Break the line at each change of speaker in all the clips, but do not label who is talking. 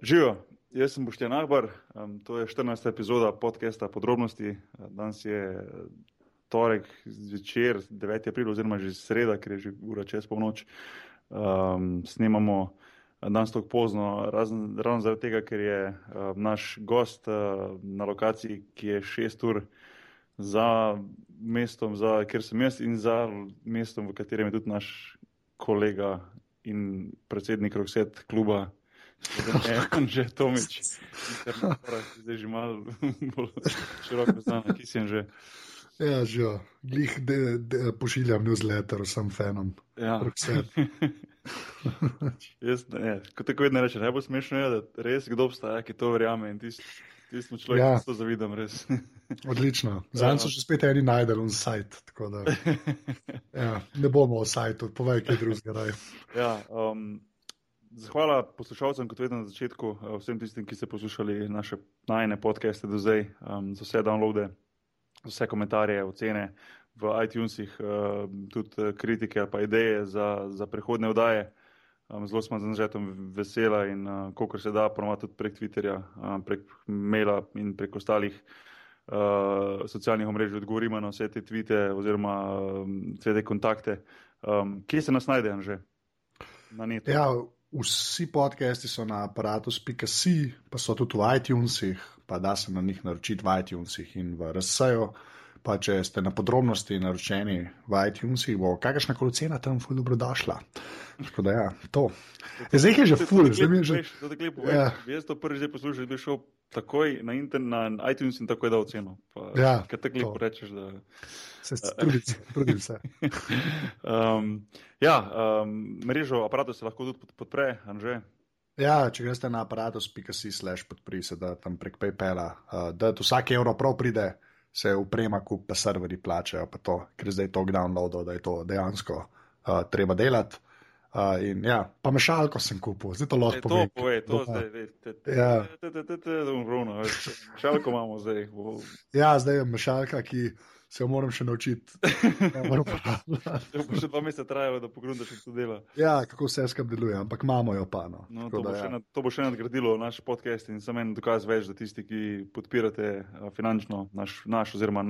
Živijo, jaz sem Boštjan Ahbar, um, to je 14. epizoda podcasta Podrobnosti. Danes je torek zvečer, 9. april, oziroma že sreda, ker je že ura čez polnoč. Um, snemamo danes tako pozno, razen, ravno zaradi tega, ker je uh, naš gost uh, na lokaciji, ki je 6 ur za mestom, za, kjer sem jaz in za mestom, v katerem je tudi naš kolega in predsednik Rokset kluba. Ne, že Tomič, zdaj že malo bolj široko znam, ki si že.
Ja, že glih de, de, pošiljam newsletter, sem fanom.
Ja. Jaz, ne, kot tako vedno rečem, najbolj smešno je, da res kdo obstaja, ki to verjame in tisti, ti smo človek, ja. ki to zavidam, res.
Odlično. Zdaj so še spet eni najdel on sajt, tako da ja, ne bomo o sajtu, povej kaj drugega.
Ja, um, Zahvala poslušalcem, kot vedno na začetku, uh, vsem tistim, ki ste poslušali naše najne podcaste do zdaj, um, za vse downloade, vse komentarje, ocene v iTunesih, uh, tudi uh, kritike pa ideje za, za prihodne vdaje. Um, zelo smo z nažetom vesela in uh, kolikor se da, ponovno tudi prek Twitterja, um, prek maila in prek ostalih uh, socialnih omrežij odgovorimo na vse te tvite oziroma um, vse te kontakte. Um, kje se nas najde, že? Na netu.
Ja, Vsi podcasti so na aparatus.si, pa so tudi v iTunesih, pa da se na njih naročiti v iTunesih in v RSA-ju. Pa če ste na podrobnosti naročeni v iTunesih, bo kakršna koli cena tam ful dobro došla. Tako da ja, to. Ja, zdaj je že ful, zdaj je že.
Ja. Jaz to prvi že poslušal, bi šel takoj na, inter, na iTunes in takoj dal ceno. Pa,
ja.
Kaj tako lepo rečeš, da.
Se trudim se.
um, ja, um, mrežo aparatov se lahko tudi podpre, Anže.
Ja, če greste na aparatus.si slash podpri se, da tam prek PayPala, uh, da vsak evro prav pride se uprema, kup pa serveri plačajo, pa to, ker zdaj to downloadov, da je to dejansko uh, treba delati. Uh, in, ja, pa mešalko sem kupil, zdaj to lahko
povem. To pove, to zdaj, veste. Ja, mešalko imamo zdaj.
Ja, zdaj je mešalka, ki se jo moram še naučiti.
Ja, še dva meseca trajalo, da pogrudaš, kako to dela.
Ja, kako vse skupaj deluje, ampak imamo jo pa. No.
No, to,
da,
bo
ja.
nad, to bo še nadgradilo naš podcast in sem en dokaz več, da tisti, ki podpirate finančno naš, naš oziroma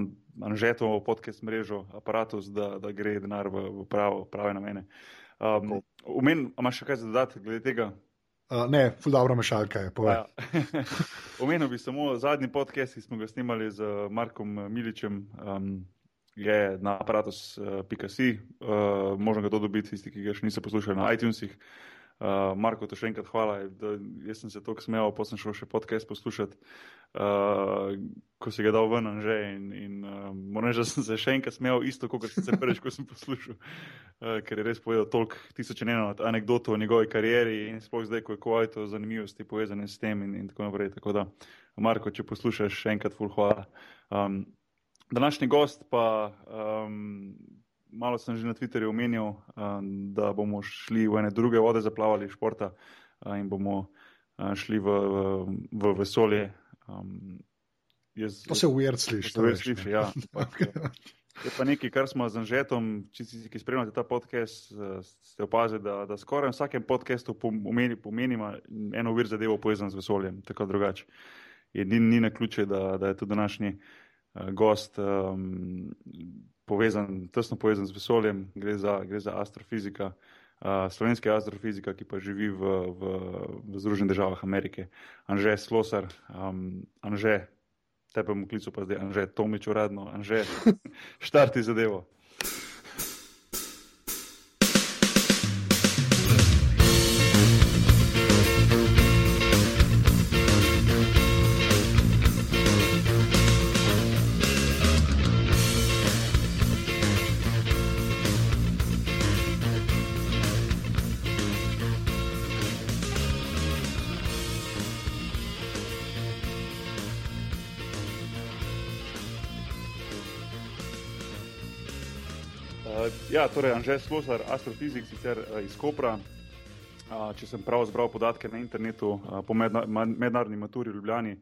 anžetovo podcast mrežo, aparatus, da, da gre denar v, v pravo, prave namene. Um, Umen, imaš še kaj za dodati glede tega?
Uh, ne, ful dobro mešalka je.
Ja. Omenil bi samo zadnji podcast, ki smo ga snimali z Markom Miličem, um, je na aparatus.si. Uh, možno ga to dobiti, tisti, ki ga še niso poslušali na iTunesih. Uh, Marko, to še enkrat hvala. Da, jaz sem se tako smejal, pa sem šel še podcast poslušati, uh, ko si ga dal ven že. In, in uh, moram reči, da sem se še enkrat smejal, isto kot sem se prvič, ko sem poslušal, uh, ker je res povedal toliko tisoč in eno anegdot o njegovi karieri in sploh zdaj, ko je kvajto zanimivosti povezane s tem in, in tako naprej. Tako da, Marko, če poslušaš, še enkrat ful hvala. Um, današnji gost pa. Um, malo sem že na Twitterju omenil, da bomo šli v ene druge vode, zaplavali športa in bomo šli v, v, v vesolje.
Jaz, to se uvert sliši.
To se sliši, ja. Je pa nekaj, kar smo z Anžetom, če si ki spremljate ta podcast, ste opazili, da, da skoraj v vsakem podkastu pomeni, pomenimo eno vir zadevo povezan z vesoljem, tako drugače. Ni, ni na ključe, da, da je to današnji uh, gost um, povezan, tesno povezan z vesoljem, gre za, gre za astrofizika, uh, slovenski astrofizika, ki pa živi v, v, v Združenih državah Amerike. Anže Slosar, um, Anže, tebe bom klical pa zdaj, Anže Tomič uradno, Anže, štarti zadevo. Ja, torej, Anžel Slosar, astrofizik, sicer uh, iz Kopra. Uh, če sem prav zbral podatke na internetu, uh, po medna, mednarodni maturi v Ljubljani,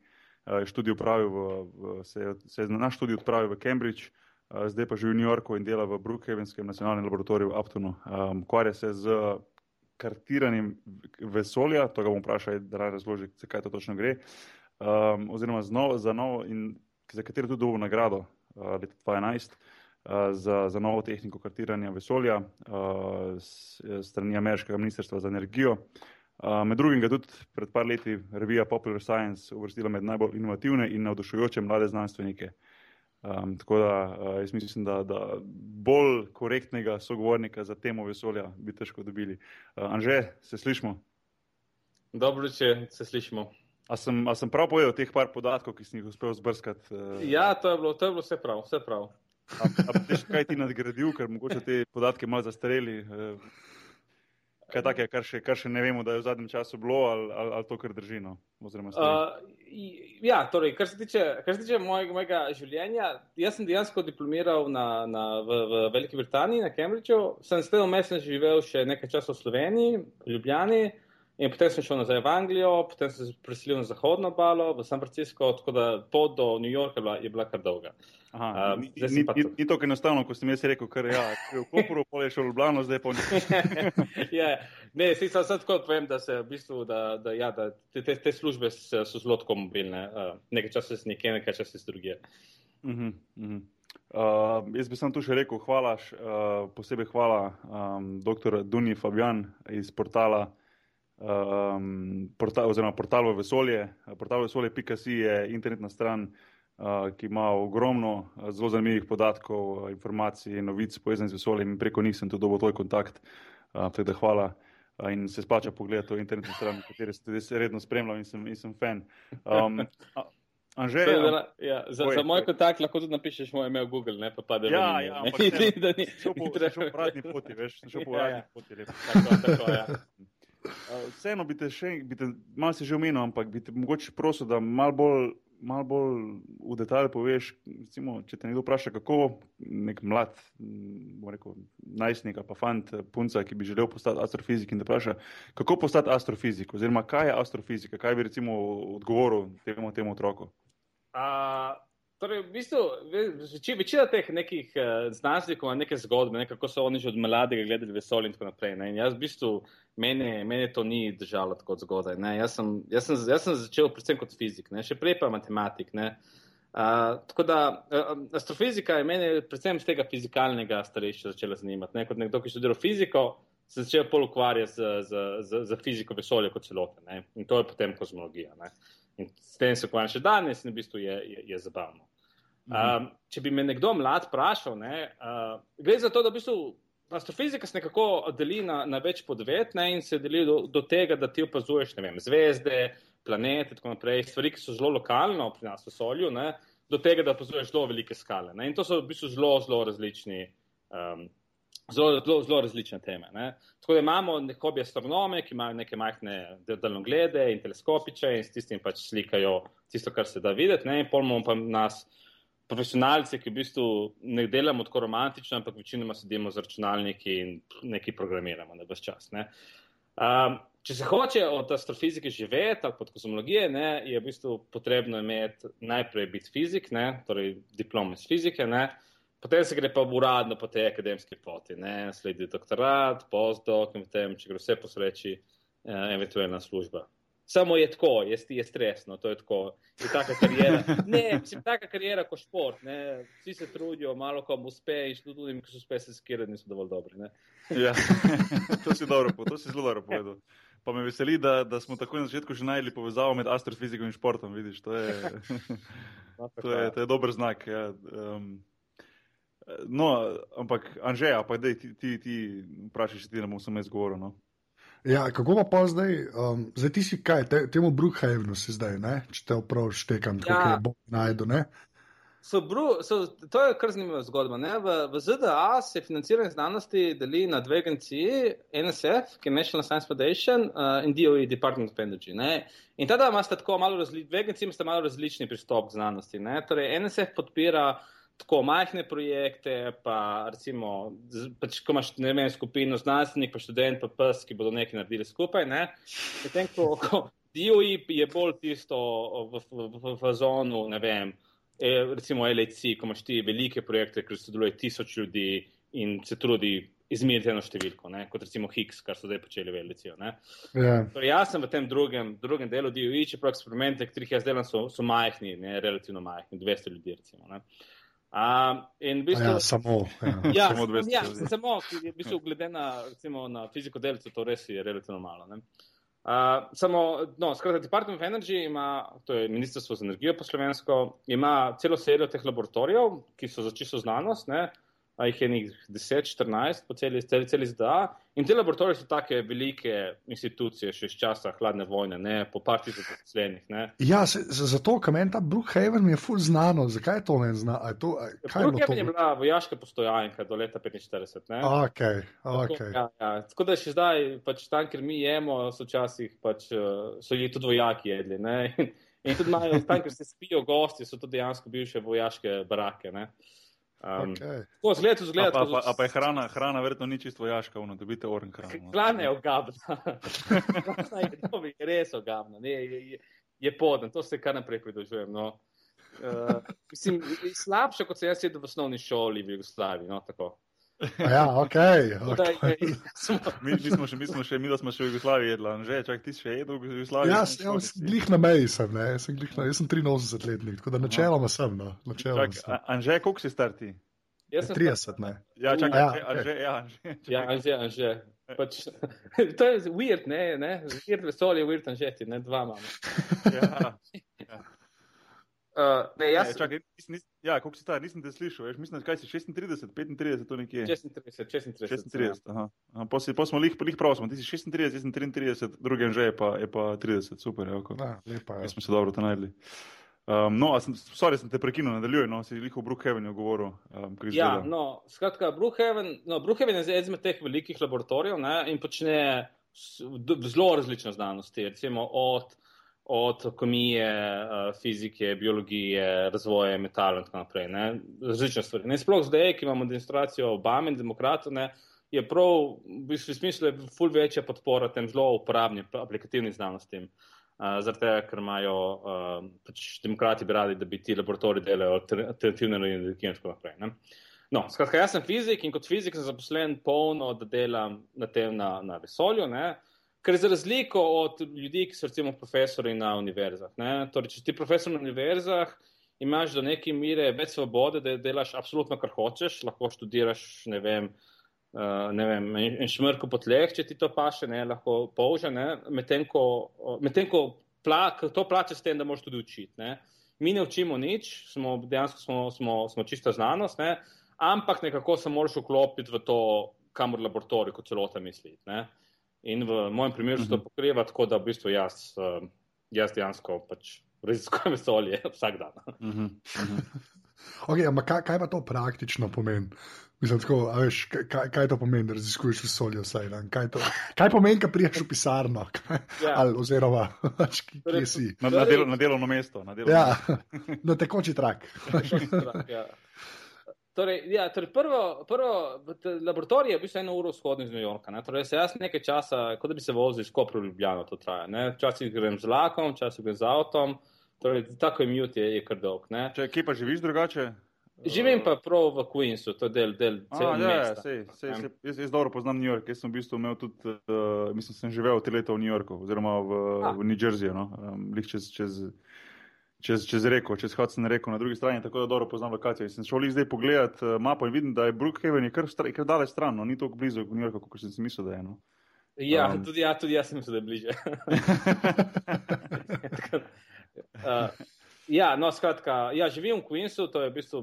uh, v, v, se, se je na študij odpravil v Cambridge, uh, zdaj pa živi v New Yorku in dela v Brookhavenskem nacionalnem laboratoriju v Uptonu. Um, Kvarja se z kartiranjem vesolja, to ga bom vprašal, da naj razloži, zakaj to točno gre, um, oziroma novo, za novo in za katero tudi dobil nagrado uh, leta 2011 uh, za, za novo tehniko kartiranja vesolja uh, strani Ameriškega ministrstva za energijo. Uh, med drugim ga tudi pred par leti revija Popular Science uvrstila med najbolj inovativne in navdušujoče mlade znanstvenike. Um, tako da uh, jaz mislim, da, da bolj korektnega sogovornika za temo vesolja bi težko dobili. Uh, Anže, se slišmo?
Dobro, če se slišmo.
A sem, a sem prav povedal teh par podatkov, ki sem jih uspel zbrskati? Uh...
Ja, to je, bilo, to je bilo vse prav, vse prav.
A, a bi še kaj ti nadgradil, ker mogoče te podatke malo zastareli? Uh kaj take, kar, še, kar še ne vemo, da je v zadnjem času bilo, ali, ali, ali to, kar drži. No? Uh,
ja, torej, kar se tiče, kar se tiče mojega, mojega življenja, jaz sem dejansko diplomiral na, na, v, v Veliki Britaniji, na Cambridgeu, sem s tem umestno živel še nekaj časa v Sloveniji, v Ljubljani. In potem sem šel nazaj v Anglijo, potem sem se preselil na zahodno obalo, v San Francisco, tako da pot do New Yorka je bila, je bila kar dolga.
Aha, uh, ni, ni, ni, ni tako enostavno, kot sem jaz rekel, ker ja, je v Koperu, pol je šel v Ljubljano, zdaj pa ni.
ja, ne, si sam tako povem, da se v bistvu, da, da, ja, da te, te, te službe so zelo tako mobilne. Uh, nekaj časa si nekje, nekaj časa si druge. Uh -huh,
uh -huh. Uh, jaz bi samo tu še rekel, hvala, uh, posebej hvala um, dr. Duni Fabian iz portala um, portal, oziroma portal v vesolje. Portal vesolje.si je internetna stran, uh, ki ima ogromno uh, zelo zanimivih podatkov, informacij in novic povezanih z vesoljem in preko njih sem tudi dobil tvoj kontakt. Uh, tako da hvala. In se splača pogledati to internetno stran, kateri se tudi redno spremljam in sem, in sem fan. Um,
Anže, so, za, ja, za, boj, za moj kontakt lahko tudi napišeš moj email Google, ne pa pade.
Ja, ja, ampak ne, da ni. Šel po, po radni poti, veš, šel po ja, radni ja. poti. Tako, tako, ja. Vseeno bi te še, bi te, malo si že omenil, ampak bi te mogoče prosil, da malo bolj, mal bolj v detalje poveš. Recimo, če te nekdo vpraša, kako nek mlad, rekel, najstnik pa fant, punca, ki bi želel postati astrofizik in te vpraša, kako postati astrofizik, oziroma kaj je astrofizika, kaj bi recimo odgovoril temu, temu otroku.
Uh... Torej, v bistvu, večina teh nekih uh, znanstvenikov ima neke zgodbe, ne, kako so oni že od mladega gledali vesolje in tako naprej. Ne. In jaz v bistvu, mene, mene to ni držalo tako zgodaj. Jaz sem, jaz, sem, jaz sem začel predvsem kot fizik, ne, še prej pa matematik. Ne. Uh, tako da uh, astrofizika je meni predvsem z tega fizikalnega starejša začela zanimati. Ne. Kot nekdo, ki študira fiziko, sem začel pol ukvarjati z, z, z, z fiziko vesolja kot celote. Ne. In to je potem kozmologija. Ne. In s tem se ukvarjam še danes in v bistvu je, je, je zabavno. Um, če bi me nekdo mlad vprašal, ne, uh, gre za to, da v bistvu astrofizika se nekako deli na, na več podvet ne, in se deli do, do tega, da ti opazuješ vem, zvezde, planete in tako naprej, stvari, ki so zelo lokalno pri nas v solju, ne, do tega, da opazuješ zelo velike skale. Ne, in to so v bistvu zelo, zelo različni. Um, Zelo, zelo, zelo različne teme. Ne. Tako da imamo hobi astronome, ki imajo neke majhne daljnoglede in teleskopiče in s tistim pač slikajo tisto, kar se da videti. Ne. In pol imamo pa nas, uh, profesionalci, ki v bistvu ne delamo tako romantično, ampak večinoma sedimo z računalniki in nekaj programiramo na vse čas. Um, če se hoče od astrofizike živeti ali od kozmologije, ne, je v bistvu potrebno imeti najprej biti fizik, ne, torej diplom iz fizike, ne, potem se gre pa uradno po tej akademski poti, ne, sledi doktorat, postdoc in potem, če gre vse po sreči, eh, eventualna služba. Samo je tako, je, je stresno, to je tako. Je taka karijera. Ne, mislim, taka karijera kot šport. Ne. Vsi se trudijo, malo kom uspe in tudi mi, ki so uspe, se skirati, niso dovolj dobri.
Ja, to si dobro, to si zelo dobro povedal. Pa me veseli, da, da smo tako na začetku že najeli povezavo med astrofiziko in športom. Vidiš, to, je, to, je, to je dober znak. Ja. Um, no, ampak Anžej, pa dej, ti, ti, ti vprašaj, če ti ne bom samo jaz govoril. No?
Ja, kako pa, pa zdaj, um, zdaj ti si kaj, te, temu Brookhavenu si zdaj, ne? če te prav štekam, kako ja. bo najdu.
So, so, to je kar zanimiva zgodba. V, v ZDA se financiranje znanosti deli na dve agenciji, NSF, ki je National Science Foundation, uh, in DOE, Department of Energy. Ne? In tada imate tako malo različni, dve agenciji imate malo različni pristop k znanosti. Ne? Torej, NSF podpira tako majhne projekte, pa recimo, pač, ko imaš ne vem, skupino znanstvenikov, pa študent, pa pes, ki bodo nekaj naredili skupaj. Ne? Medtem ko, ko DOI je bolj tisto v, v, v, v zonu, ne vem, e, recimo LHC, ko imaš ti velike projekte, ker sodeluje tisoč ljudi in se trudi izmeriti eno številko, ne? kot recimo Higgs, kar so zdaj počeli v Elicijo.
Ja.
Torej, jaz sem v tem drugem, drugem delu DOI, čeprav eksperimente, katerih jaz delam, so, so majhni, ne? relativno majhni, 200 ljudi. Recimo, ne? Um, in v bistvu,
Ja, samo. Ja.
ja,
samo 200
ja, samo, v bistvu, glede na, recimo, na fiziko delcev, to res je relativno malo. Ne? Uh, samo, no, skratka, Department of Energy ima, to je Ministrstvo za energijo po slovensko, ima celo serijo teh laboratorijev, ki so za čisto znanost, ne, a jih je nekaj 10, 14 po celi, celi, celi ZDA. In te laboratorije so take velike institucije, še iz časa hladne vojne, ne, po par tisoč zaposlenih. ne.
Ja, se, za- zato, ker meni ta Brookhaven mi je full znano. Zakaj je to meni znano? A je to- a- Kaj je
Brookhaven je
to?
bila vojaška postojanka do leta 45. Ne.
Ok,
Tako,
ok.
Ja, ja. Tako da še zdaj, pač tam, kjer mi jemo, so včasih pač, eh, so jih tudi vojaki jedli. Ne? In, in tudi imajo, tam, kjer se spijo gosti, so to dejansko bivše vojaške barake. Ne? Um,
okay.
Tako zgled,
A
zgled.
pa, pa, a pa je hrana, hrana verjetno ni čisto vojaška, ono, dobite oren hrano. no.
Hrana je ogabna. Je res ogabna. Ne, je, je, je podna, to se kar naprej pridružujem. No. Uh, mislim, slabše, kot sem jaz sedel v osnovni šoli v Jugoslaviji. No, tako.
Ja, ok. Okay.
Mi, mi, smo še, mi smo še, mi smo še v Jugoslaviji jedli, že, čak ti si še jedel v Jugoslaviji?
Jaz, jaz sem glih na meji, sem, ne? Sem, glih na, jaz sem 83 letnik, tako da načeloma sem. No. Načeloma
Čak,
sem.
Anže, koliko si star ti?
Jaz sem
30, ne.
Ja, čakaj,
Ja,
Anže,
okej.
Anže, ja, Anže.
Ja, anže, anže. Pač, to je weird, ne, ne? Weird vesolje, weird anžeti, ne, dva imamo.
ja.
Uh, ne, jaz
Ne, čakaj, nis, nis, ja, koliko si star, nisem te slišal, veš, mislim, kaj si 36, 35, to nekje.
36, 36.
36, aha. aha pa, si, pa smo lih, lih prav, smo, ti si 36, jaz sem 33, drugi Anže je pa, je pa 30, super, evo.
Ja, lepa
Mi
je.
smo se dobro to najdli. Um, no, sem, sorry, sem te prekinil, nadaljuj, no, si jih v Brookhavenu govoril. Um,
Ja,
izgleda.
no, skratka, Brookhaven, no, Brookhaven je eden izmed teh velikih laboratorijev ne, in počne zelo različne znanosti, recimo od, od kemije, eh, fizike, biologije, razvoja metalov in tako naprej. Ne, različne stvari. Ne, sploh zdaj, ki imamo demonstracijo Obame in demokratov, ne, je prav, v bistvu, smislu je ful večja podpora tem zelo uporabnim, aplikativnim znanostim. Uh, Zaradi tega, ker imajo uh, pač demokrati bi radi, da bi ti laboratoriji delali alternativne energije in tako naprej. Ne? No, skratka, jaz sem fizik in kot fizik sem zaposlen polno, da delam na tem na, na vesolju, ne? Ker za razliko od ljudi, ki so recimo profesori na univerzah. Torej, če ti profesor na univerzah, imaš do neke mere več svobode, da delaš absolutno kar hočeš, lahko študiraš, ne vem, Uh, ne vem, en, šmrko po tleh, če ti to paše, ne, lahko polže, ne, medtem ko, medtem ko pla, to plačeš s tem, da moraš tudi učiti. Ne. Mi ne učimo nič, smo, dejansko smo, smo, smo čista znanost, ne, ampak nekako se moraš vklopiti v to, kamor laboratorij kot celota misli. Ne. In v mojem primeru se to pokriva tako, da v bistvu jaz, uh, jaz dejansko pač raziskujem vesolje vsak dan.
Uh -huh, uh -huh.
Okay, ampak kaj, kaj pa to praktično pomeni? Mislim, tako, a veš, kaj, kaj to pomeni, da raziskuješ vesolje vsaj dan? Kaj, to, kaj pomeni, ko priješ v pisarno? Kaj,
Ja.
ali, oziroma, pač, kje si?
Na, na, delo, na delovno mesto. Na delovno
Ja,
mesto.
na tekoči trak.
ja. Torej, ja, torej prvo, prvo laboratorij je bistvu eno uro vzhodno iz New Yorka. Ne? Torej, se jaz nekaj časa, kot da bi se vozil iz Kopra v Ljubljano, to traja. Ne? Včasih grem z vlakom, včasih grem z avtom. Torej, tako je mute, je, je kar dolg. Ne?
Če, kje pa živiš drugače?
Živim pa prav v Queensu, to je del, del celega
ja, ja,
mesta.
sej, sej, sej, jaz, jaz dobro poznam New York. Jaz sem v bistvu imel tudi, uh, mislim, sem živel tri leta v New Yorku, oziroma v,
A.
v New Jerseyju, no? um, lih čez, čez, čez, čez reko, čez Hudson reko na drugi strani, tako da dobro poznam lokacijo. In sem šel lih zdaj pogledat uh, mapo in vidim, da je Brookhaven je kar, stra- kar daleč stran, no? ni tako blizu New Yorka, kot sem si mislil, da je. No?
Ja,
Um.
tudi, ja, tudi jaz sem mislil, da je bliže. Uh, ja, no, skratka, ja, živim v Queensu, to je v bistvu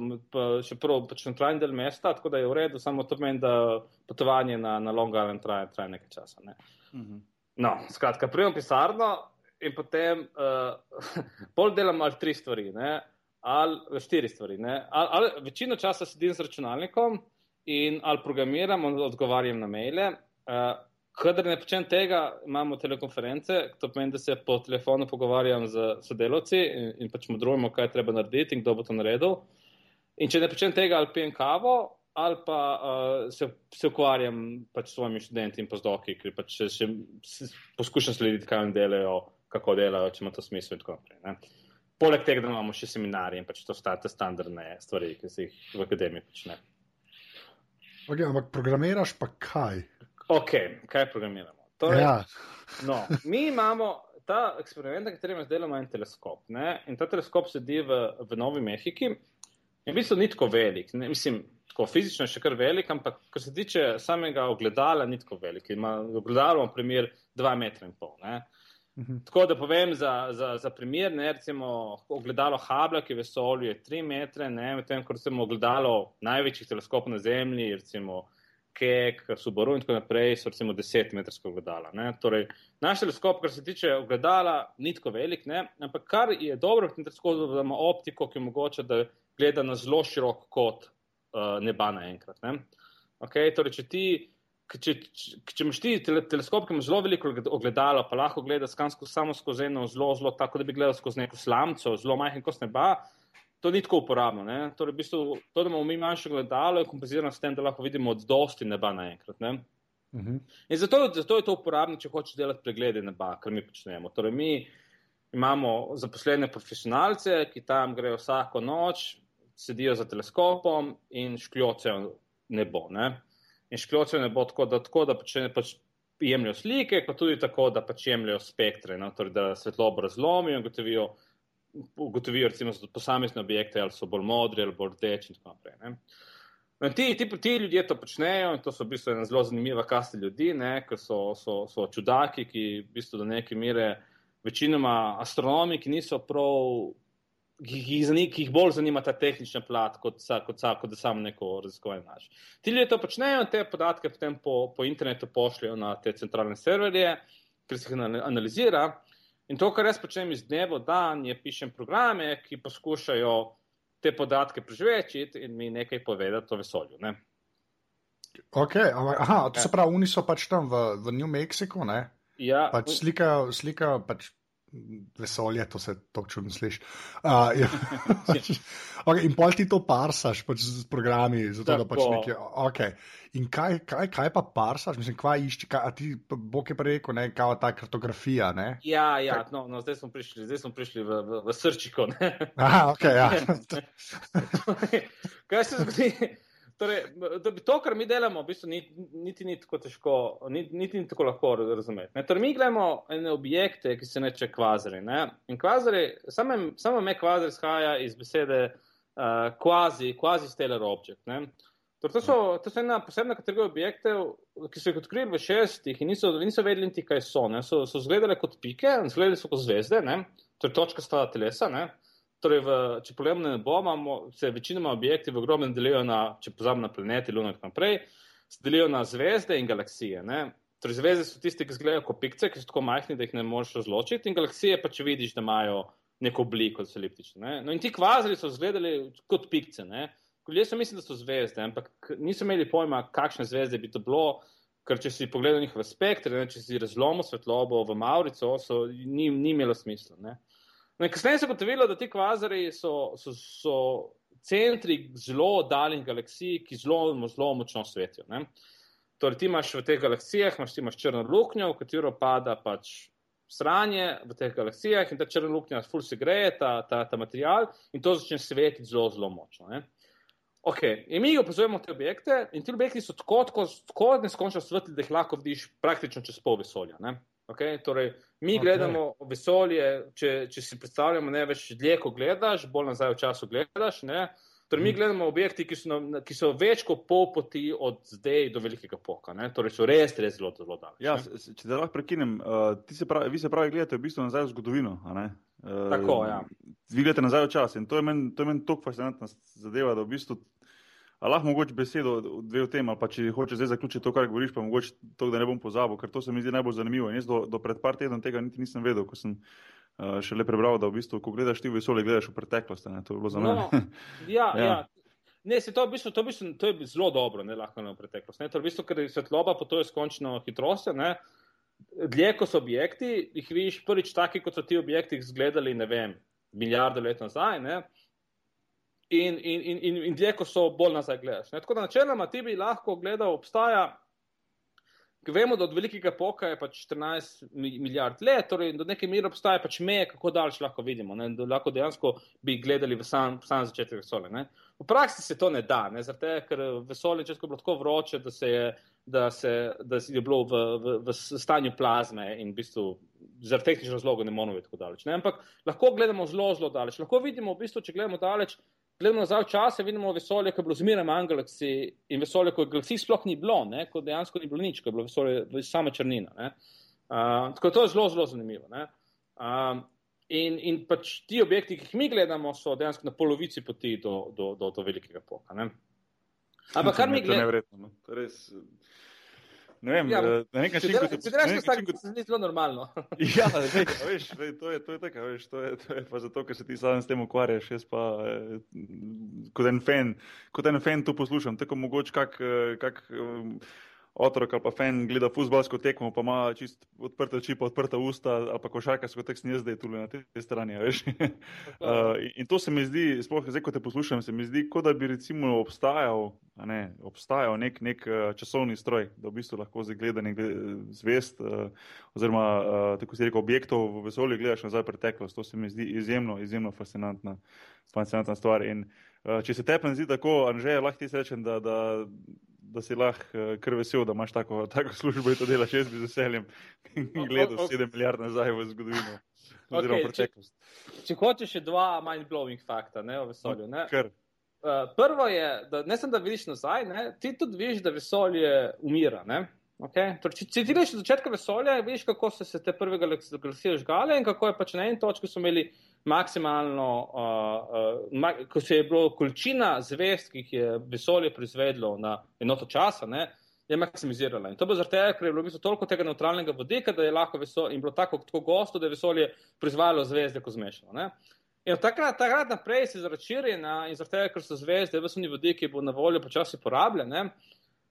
še prav pač centralni del mesta, tako da je v redu, samo to pomeni, da potovanje na, na Long Island traja, traja nekaj časa. Ne.
Mhm.
No, skratka, prijem pisarno in potem uh, pol delam ali tri stvari, ne, ali štiri stvari. Ali, ali večino časa sedim z računalnikom in ali programiram, ali odgovarjam na maile. Uh, Kadar ne počnem tega, imamo telekonference, to pomeni, da se po telefonu pogovarjam z sodelavci in, in pač modrujemo, kaj treba narediti in kdo bo to naredil. In če ne počnem tega, ali pijem kavo, ali pa uh, se, se ukvarjam pač s svojimi študenti in pozdoki, ker pač še, še poskušam slediti, kaj oni delajo, kako delajo, če ima to smisel in tako naprej. Ne. Poleg tega, da imamo še seminarije in pač to sta te standardne stvari, ki se jih v akademiji počne.
Okay, ampak programiraš pa kaj?
Ok, kaj programiramo? Torej,
Ja,
no, mi imamo ta eksperiment, na katerem imamo en teleskop. Ne? In ta teleskop sedi v, v Novi Mehiki. In v bistvu ni tako velik. Ne? Mislim, tako fizično je še kar velik, ampak kar se tiče samega ogledala, ni tako velik. Ima ogledalo, na primer, 2 metra in pol. Ne?
Mhm.
Tako da povem za, za, za primer, ne, recimo ogledalo Hubble, ki je vesolju, je 3 metre, ne, medtem ko recimo ogledalo največjih teleskopov na Zemlji, recimo Kek, Subaru in tako naprej, so recimo 10 metrska ogledala. Ne. Torej, naš teleskop, kar se tiče ogledala, ni tako velik, ne, ampak kar je dobro v tem teleskopu, da ima optiko, ki omogoča, da gleda na zelo širok kot uh, neba naenkrat. Ne. Okay, torej, če ti Če, če, če imaš ti tele, teleskop, ki ima zelo veliko ogledalo, pa lahko gledaš samo skozi eno zelo, zelo tako, da bi gledal skozi neko slamco, zelo majhen kos neba, to ni tako uporabno. Ne? Torej, v bistvu, to, da imamo mi manjše ogledalo, je kompenzirano s tem, da lahko vidimo od dosti neba naenkrat. Ne?
Uh -huh.
In zato, zato je to uporabno, če hočeš delati preglede neba, kar mi počnemo. Torej, mi imamo zaposlene profesionalce, ki tam grejo vsako noč, sedijo za teleskopom in škljocejo nebo. Ne? In škljocejo nebo tako, da, tako, da pač, pač jemljajo slike, pa tudi tako, da pač jemljajo spektre, no? torej, da svetlobo razlomijo in ugotovijo, ugotovijo recimo posamezne objekte, ali so bolj modri ali bolj rdeči in tako naprej. Ne? No, ti, ti, ti ljudje to počnejo in to so v bistvu ena zelo zanimiva kasta ljudi, ki so, so, so čudaki, ki v bistvu do neke mere večinoma astronomi, ki niso prav, ki, ki, jih, ki jih bolj zanima ta tehnična plat, kot, kot, kot da samo neko raziskovanje naš. Ti ljudje to počnejo te podatke potem po, po internetu pošljajo na te centralne serverje, ker se jih analizira. In to, kar jaz počnem iz dneva v dan, je pišem programe, ki poskušajo te podatke prežvečiti in mi nekaj povedati o vesolju. Ne?
Ok, ampak, aha, to se pravi, oni so pač tam v, v New Mexico, ne?
Ja,
Pač slikajo, slikajo pač vesolje, to se tako čudno sliši. Uh, ja. okay, in pol ti to parsaš pač z programi, zato da pač
Tako.
nekje. Okay. In kaj, kaj, kaj pa parsaš, mislim, kaj kaj, a ti, je prej rekel, ne, kao ta kartografija, ne?
ja, ja no, no, zdaj smo prišli, zdaj smo prišli v, v, v srčiko.
Aha, ok, ja.
Kaj se zgodi? Torej, to, kar mi delamo, v bistvu niti, niti ni tako težko, niti, niti ni tako lahko razumeti. Ne? Torej, mi gledamo ene objekte, ki se neče kvazari. Ne? In kvazari, samo, samo me kvazar izhaja iz besede uh, quasi, quasi stellar object. Ne? Torej, to, so, to so ena posebna kategorija objektov, ki so jih odkrili v šestih in niso, niso vedeli niti, kaj so. Ne? So, so izgledali kot pike, izgledali so kot zvezde, ne? torej točka sta telesa. Ne? Torej, v, če pogledamo na nebo, imamo, se večinoma objekti v ogromnem delijo na, če pozabimo na planete, Luno in tako naprej, se delijo na zvezde in galaksije. Ne? Torej, zvezde so tiste, ki izgledajo kot pikce, ki so tako majhni, da jih ne moreš razločiti, in galaksije pa če vidiš, da imajo neko obliko, da so eliptične. Ne? No in ti kvazari so izgledali kot pikce. Ne? Ljudje so mislili, da so zvezde, ampak niso imeli pojma, kakšne zvezde bi to bilo, ker če si pogledal njihove spektre, ne? če si razlomil svetlobo v Maurico, so, ni, ni imelo smisla. Ne? No, kasneje se je gotovilo, da ti kvazari so, so, so centri zelo oddaljenih galaksij, ki zelo, zelo močno svetijo. Ne? Torej, ti imaš v teh galaksijah imaš, imaš črno luknjo, v katero pada pač sranje v teh galaksijah in ta črna luknja ful se greje, ta, ta, ta material in to začne svetiti zelo, zelo močno. Ne? Ok, in mi opazujemo te objekte, in ti objekti so tako, tako, tako neskončno svetli, da jih lahko vidiš praktično čez pol vesolja. Ne? Okay? Torej, mi
Ok.
okay. gledamo vesolje, če, če si predstavljamo, ne več dlje, ko gledaš, bolj nazaj v času gledaš. Ne? Torej, mi
Mhm.
gledamo objekti, ki so, na, ki so več kot pol poti od zdaj do velikega poka. Ne? Torej, so res, res zelo, zelo daleč.
Ja, če te lahko prekinem, uh, se pravi, vi se pravi gledate v bistvu nazaj v zgodovino. Uh,
Tako, ja.
Vi gledate nazaj v čas in to je meni men tako fascinantna zadeva, da v bistvu. A lahko mogoče besedo dve o tem, ali pa če hočeš zdaj zaključiti to, kar govoriš, pa mogoče to, da ne bom pozabil, ker to se mi zdi najbolj zanimivo. In jaz do, do pred par tednov tega niti nisem vedel, ko sem uh, šele prebral, da v bistvu, ko gledaš ti v vesolje, gledaš v preteklost. Ne? To je bilo za mene.
No, ja,
Ja.
ja. Ne, se to, v bistvu, to, v bistvu, to je zelo dobro, ne lahko na preteklost. Ne? To je v bistvu, ker svetloba potuje s končno hitrostjo. Ne? Dlje, ko so objekti, jih vidiš prvič taki, kot so ti objekti izgledali, ne vem, milijardo let nazaj. Ne? In, in, in, in, in dlje, ko so bolj nazaj gledaš. Ne? Tako da načeloma ti bi lahko gledal, obstaja vemo, da od velikega poka je pač 14 milijard let, torej do neke mere obstaja pač meje, kako daleč lahko vidimo, ne, da lahko dejansko bi gledali v sam, sam začetek vesolja. Ne. V praksi se to ne da, ne, zato ker vesolje je bilo tako vroče, da se je, da se, da je bilo v, v, v stanju plazme in v bistvu zaradi tehničnih razlogov ne moramo biti tako daleč. Ne. Ampak lahko gledamo zelo, zelo daleč. Lahko vidimo, v bistvu, če gledamo daleč, gledamo nazaj v čase, vidimo vesolje, ki je bilo zmeraj manj galaksij in vesolje, ko je galaksij sploh ni bilo, ne, ko dejansko ni bilo nič, ko je bilo vesolje sama črnina. Uh, tako to je zelo, zelo zanimivo. In, in pač ti objekti, ki jih mi gledamo, so dejansko na polovici poti do, do, do, do velikega poka. Ne. Ampak kar mi gledamo.
Ne vem, ja, eh, na nek način.
Če greš tako, kot se zdi zelo normalno.
ja, veš, veš, to je, to je tako, veš, to je, to je pa zato, ker se ti sam s tem ukvarjaš, jaz pa eh, kot en fan, kot en fan to poslušam, tako mogoče kak, eh, kak otrok ali pa fan gleda futbalsko tekmo, pa ima čist odprte oči, pa odprta usta, ali pa košarka, kot tek snijezde je tukaj na tej strani. uh, in to se mi zdi, sploh zdaj, ko te poslušam, se mi zdi, kot da bi recimo obstajal, ne, obstajal nek, nek uh, časovni stroj, da v bistvu lahko zdaj gleda nek zvest, uh, oziroma uh, tako si rekel, objektov v vesolju gledaš nazaj preteklost. To se mi zdi izjemno, izjemno fascinantna, fascinantna stvar. In, uh, če se tepem zdi tako, Anže, lahko ti rečem, da, da da si lahko uh, kar vesel, da imaš tako, tako službo in to delaš jaz z veseljem gledal okay. 7 milijard nazaj v zgodovino. Okay, če,
če hočeš še dva mind-blowing fakta ne, o vesolju.
Ne?
Uh, prvo je, da ne samo da vidiš nazaj, ne, ti tudi vidiš, da vesolje umira. Okay? Torej, če, če ti greš od začetka vesolja, vidiš, kako so se te prve galaksije žgale in kako je pač na eni točki so imeli maksimalno, uh, uh, ma ko se je bilo količina zvest, ki jih je vesolje proizvedlo na enoto časa, ne, je maksimizirala. In to bo zaradi tega, ker je bilo v bistvu toliko tega neutralnega vodika, da je lahko vesolje in bilo tako, tako gosto, da je vesolje proizvajalo zvezde, ko zmešalo. Ne. In od takrat, takrat naprej se je zaračirjena in zaradi tega, ker so zvezde, vesni vodiki bo na voljo počasi porabljene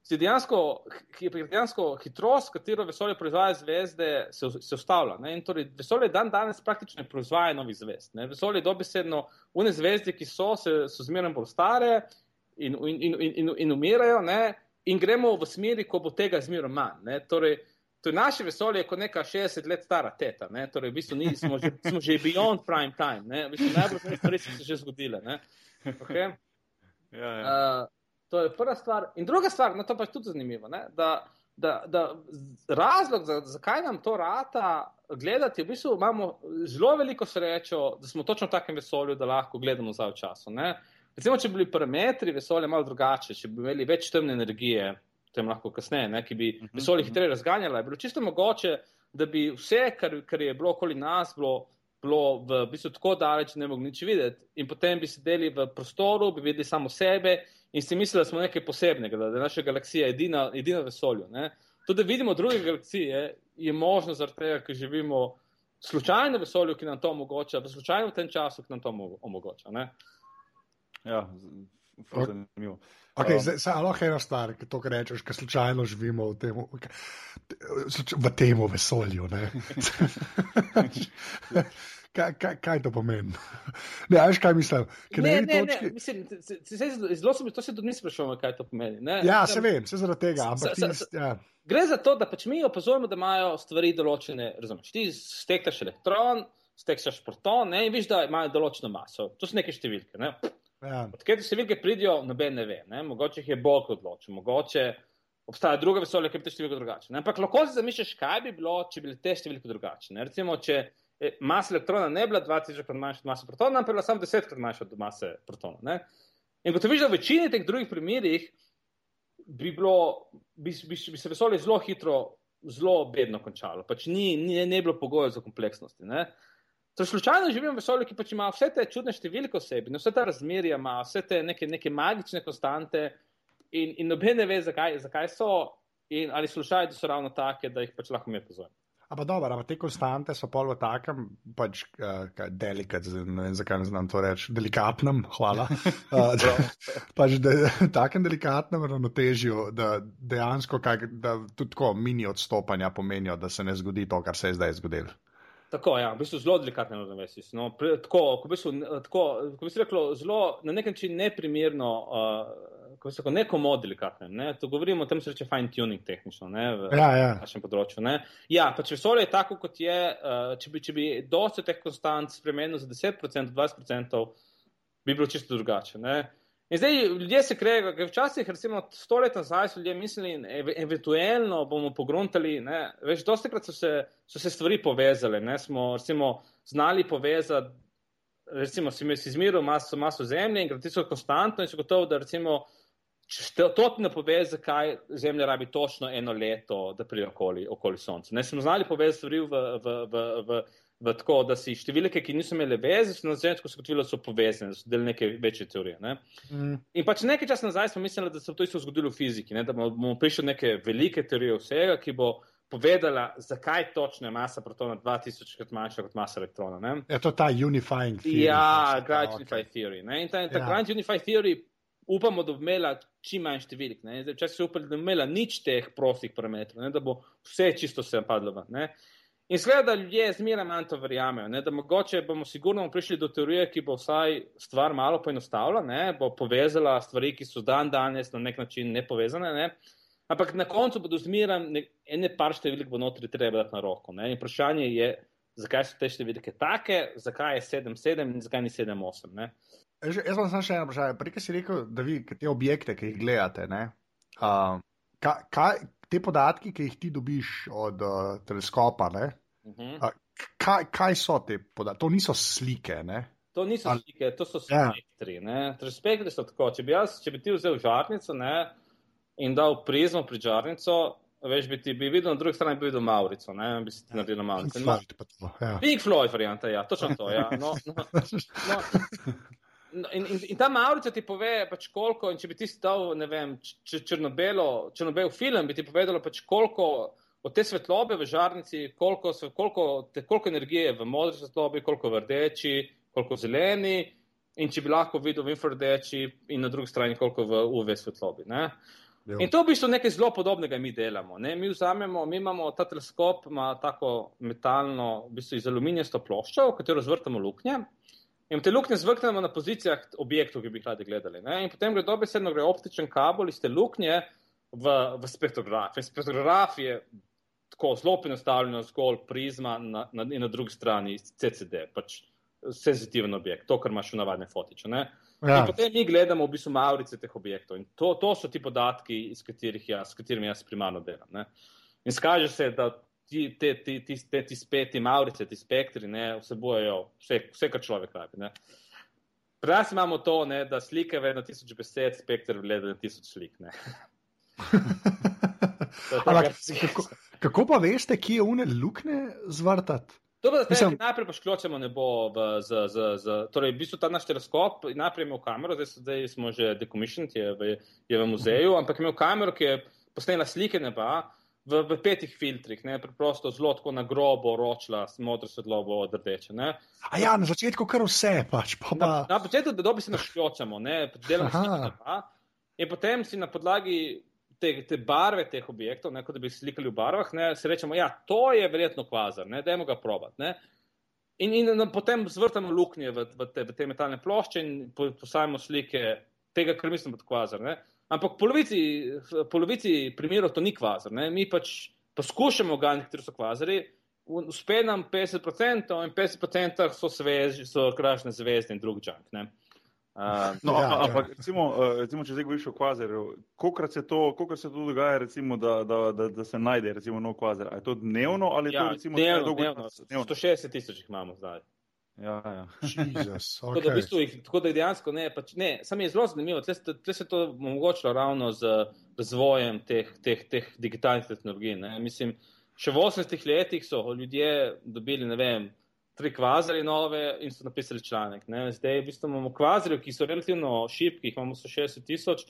se dejansko, dejansko hitrost, katero vesolje proizvaja zvezde, se, se ustavlja. Torej, vesolje dan danes praktično ne proizvaja novih zvezd. Ne? Vesolje dobesedno, une zvezde, ki so, se, so zmerno bolj stare in, in, in, in, in umirajo ne? in gremo v smeri, ko bo tega zmerno manj. Torej, To je naše vesolje, kot neka 60 let stara teta. Torej, v bistvu ni, smo, že, smo že beyond prime time. V bistvu najbolj stvari so se že zgodile. Okay?
Ja, ja.
Uh, To je prva stvar. In druga stvar, no to pa je tudi zanimivo, ne, da, da, da razlog, za, zakaj nam to rata gledati, v bistvu imamo zelo veliko srečo, da smo točno v takem vesolju, da lahko gledamo za v času. Ne. Recimo, če bi bili parametri vesolja malo drugače, če bi imeli več temne energije, tem lahko kasneje, ne, ki bi mhm, vesolje mhm. hitreje razganjala, je bilo čisto mogoče, da bi vse, kar, kar je bilo okoli nas, bilo bilo v bistvu tako daleč, da ne mogli nič videti. In potem bi sedeli v prostoru, bi videli samo sebe in si mislili, da smo nekaj posebnega, da je naša galaksija edina, edina vesolju. To, da vidimo druge galaksije, je možno zaradi tega, ker živimo slučajno v vesolju, ki nam to omogoča, v slučajno v tem času, ki nam to omogoča. Ne?
Ja, zanimivo.
Okay, um, zdaj, zdaj, lahko ena stvar, ki to rečeš, ker slučajno živimo v tem, v tem vesolju. kaj, kaj, kaj to pomeni? Ne, veš, kaj mislim?
Ne, ne, ne, točki... ne, mislim, se, se, se, zelo sem to se tudi nisem sprašoval, kaj to pomeni. Ne?
Ja, se vem, se zaradi tega. Ampak, sa, sa, ja.
Gre za to, da pač mi opazujemo, da imajo stvari določene. Razumeš, ti stektaš elektron, stektaš proton ne, in vidiš, da imajo določeno maso. To so neke številke. Ne? Ja. Odkje te številke pridijo, noben ne ve. Ne? Mogoče jih je Bog odločil, mogoče obstaja druga vesolja, ki bi te številke drugačne. Ampak lahko si zamišljaš, kaj bi bilo, če bi te številke drugačne. Recimo, če masa elektrona ne bila 2000 krat manjša od mase protona, ampak bila samo 10 krat manjša od mase protona. Ne? In kot vidiš, v večini teh drugih primerih bi, bilo, bi, bi, bi se vesolje zelo hitro, zelo bedno končalo. Pač ni, ni, ne bilo pogojev za kompleksnosti. Ne? Torej, slučajno živimo v vesolju, ki pač ima vse te čudne številke v sebi, vse te razmerja, ima vse te neke, neke magične konstante in, in noben ne ve, zakaj, zakaj so in ali slučajno so ravno take, da jih pač lahko mi pozorimo.
Ampak dobro, ampak te konstante so pol v takem, pač uh, delikat, ne vem zakaj ne znam to reči, delikatnem, hvala. Uh, da, pač de, takem delikatnem ravnotežju, da dejansko kaj, da tudi tako mini odstopanja pomenijo, da se ne zgodi to, kar se je zdaj zgodilo.
Tako, ja, v bistvu zelo delikatno ravnovesje. No, tako, ko bi se reklo, zelo na nek način neprimerno uh, kako se reče, neko modeli, kakšnem. Ne? To govorimo o tem, se reče fine tuning tehnično, ne, v
Ja, ja.
našem področju. Ne? Ja, pač vesolje je tako, kot je. Uh, če bi, če bi dosti teh konstant spremenil za 10%, 20%, bi bilo čisto drugače. Ne? In zdaj ljudje se kregajo, ker včasih, recimo, sto let nazaj so ljudje mislili, ev eventualno bomo pogruntali. Ne? Veš, dosti krat so se, so se stvari povezale. Ne? Smo recimo, znali povezati, recimo, si, si izmeril maso, maso zemlje in gravitacijo konstantno in si gotov, da recimo. Če to ne pove, zakaj Zemlja rabi točno eno leto, da pride okoli, okoli Sonca. Ne smo znali povezati stvari v, v, v, v, v tako, da si številke, ki niso imele veze, na začetku so gotovile, da so povezane, da so del neke večje teorije. Ne?
Mm.
In pač nekaj časa nazaj smo mislili, da se bo to isto zgodilo v fiziki, ne? da bomo prišli do neke velike teorije vsega, ki bo povedala, zakaj točno je masa protona 2000 krat manjša kot masa elektrona. Ne?
Je to ta unifying theory?
Ja, Grand
ta,
Unify
okej.
Theory. Ne? In ta, ta
Ja.
ja. Grand Unify Theory upamo, da bo imela čim manj številk. ne. Zdaj, Včasih da bo imela nič teh prostih parametrov, ne? da bo vse čisto se padlo ven. ne. In skleda, da ljudje zmeraj manj to verjamejo, ne? da mogoče bomo sigurno prišli do teorije, ki bo vsaj stvar malo poenostavila, ne? bo povezala stvari, ki so dan danes na nek način nepovezane. Ne? Ampak na koncu bodo zmeraj ne- ene par številk bo notri treba dati na roko. Ne? In vprašanje je, zakaj so te številke take, zakaj je 7-7 in zakaj ni 7-8.
Jaz vam samo še eno vprašanje. Prej si rekel, da vi te objekte, ki jih gledate, ne, uh, kaj, kaj, te podatki, ki jih ti dobiš od uh, teleskopa, ne,
Mhm.
a, kaj, kaj so te podatki? To niso slike. Ne?
To niso
Ali-
slike, to so
Ja.
spektri. Ja. Spektri so tako. Če bi, jaz, če bi ti vzel žarnico ne, in dal prizmo pri žarnico, veš, bi ti bi videl na drugi strani, bi videl Maurico, ne, bi si ti naredil
Pink
Maurico.
Floyd pa to, ja.
Big Floyd varianta, ja, točno to. Ja. No, no, no, no, in, in, in ta Maurica ti pove, pač koliko, in če bi ti stal, ne vem, črno-belo, črno-bel film, bi ti povedalo, pač koliko od te svetlobe v žarnici, koliko, koliko, te, koliko energije je v modri svetlobi, koliko v rdeči, koliko v zeleni, in če bi lahko videl v infrardeči, in na drugi strani, koliko v UV svetlobi. Ne?
Jo.
In to v bistvu nekaj zelo podobnega mi delamo. Ne? Mi vzamemo, mi imamo ta teleskop, ima tako metalno, v bistvu iz aluminijasto ploščo, v katero zvrtamo luknje. In te luknje zvrtamo na pozicijah objektov, ki bi jih radi gledali. Ne? In potem gre dobesedno gre optičen kabel iz te luknje v, v spektrograf. In spektrograf je tako zelo enostavljeno, zgolj prizma na, na, na drugi strani CCD, pač senzitiven objekt, to, kar imaš v navadne fotiče. Ne?
Ja.
In potem mi gledamo v bistvu maurice teh objektov in to, to so ti podatki, katerih jaz, s katerimi jaz primarno delam. Ne. In skaže se, da ti, te, ti, ti, te, ti speti maurice, ti spektri, ne, vsebujejo vse, vse, kar človek rabi. Ne. Pri nas imamo to, ne, da slike ve na tisoč besed, spektr na tisoč slik.
Ampak, kako, kako pa veste, kje je une luknje zvrtati?
To pa zdaj,
Mislim-
najprej poškločemo nebo v, z, z, z, torej v bistvu ta naš teleskop, najprej imel kamero, zdaj, so- zdaj smo že decommissioned, je v, je v muzeju, ampak imel kamero, ki je posnela slike neba v, v petih filtrih, ne, preprosto zelo tako na grobo ročila, modro svetlobo od rdeče. Ne.
A ja, na začetku kar vse, pač pa. pa...
Na, na začetku, da dobi se naškločamo, ne, delamo slike neba in potem si na podlagi te, te barve teh objektov, ne, kot da bi slikali v barvah, ne, se rečemo, ja, to je verjetno kvazar, ne, dajmo ga probati. Ne. In, in, in potem zvrtamo luknje v, v, te, v te metalne plošče in po- posajamo slike tega, kar mislim, da je kvazar. Ne. Ampak v polovici, v polovici primerov to ni kvazar. Ne. Mi pač poskušamo ganiti, kateri so kvazari, uspe nam 50% in 50% so, svež, so krašne zvezde in drug. Ne. Uh,
No,
Ja,
ja,
ja.
ampak recimo, eh, recimo, če zdaj govoriš o kvazarju, kolikrat se to, kolikrat se to dogaja, recimo, da, da, da, da se najde recimo, nov kvazar? A je to dnevno ali je
ja,
to recimo
dnevno,
dolgo
dnevno,
dnevno?
160 tisoč jih imamo zdaj.
Ja, ja.
Jezus,
Tako da, v
okay.
bistvu jih, tako da dejansko ne, pač ne, sam je zelo zanimivo, tle, tle se to omogočilo ravno z razvojem teh, teh, teh digitalnih tehnologij. Ne. Mislim, še v 80-ih letih so ljudje dobili, ne vem, tri kvazarje nove in so napisali članek. Ne. Zdaj v bistvu imamo kvazarje, ki so relativno šipki, jih imamo 160 tisoč,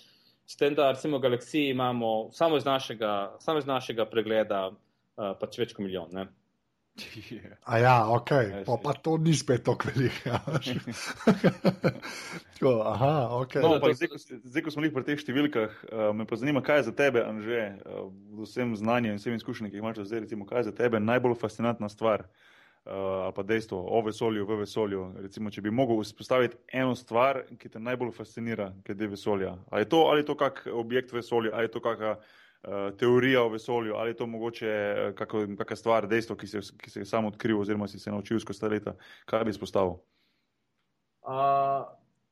s tem, da recimo galaksiji imamo samo iz našega, samo iz našega pregleda uh, pač več kot milijon. Ne.
A ja, ok,
Ja,
pa, pa to ni spet tako veliko. Ja. Tako, aha, ok.
No,
to-
ampak zdaj, ko, zdaj, ko smo jih pri teh številkah, uh, me pa zanima, kaj je za tebe, Anže, uh, vsem znanju in vsem izkušnjam, ki jih imaš zdaj, recimo, kaj je za tebe najbolj fascinantna stvar ali pa dejstvo o vesolju v vesolju. Recimo, če bi mogel vzpostaviti eno stvar, ki te najbolj fascinira glede vesolja. Ali je to, ali je to kak objekt vesolja, ali je to kakšna uh, teorija o vesolju, ali je to mogoče kakšna stvar, dejstvo, ki se, ki se je sam odkril oziroma si se naučil skozi leta. Kaj bi izpostavil?
Uh,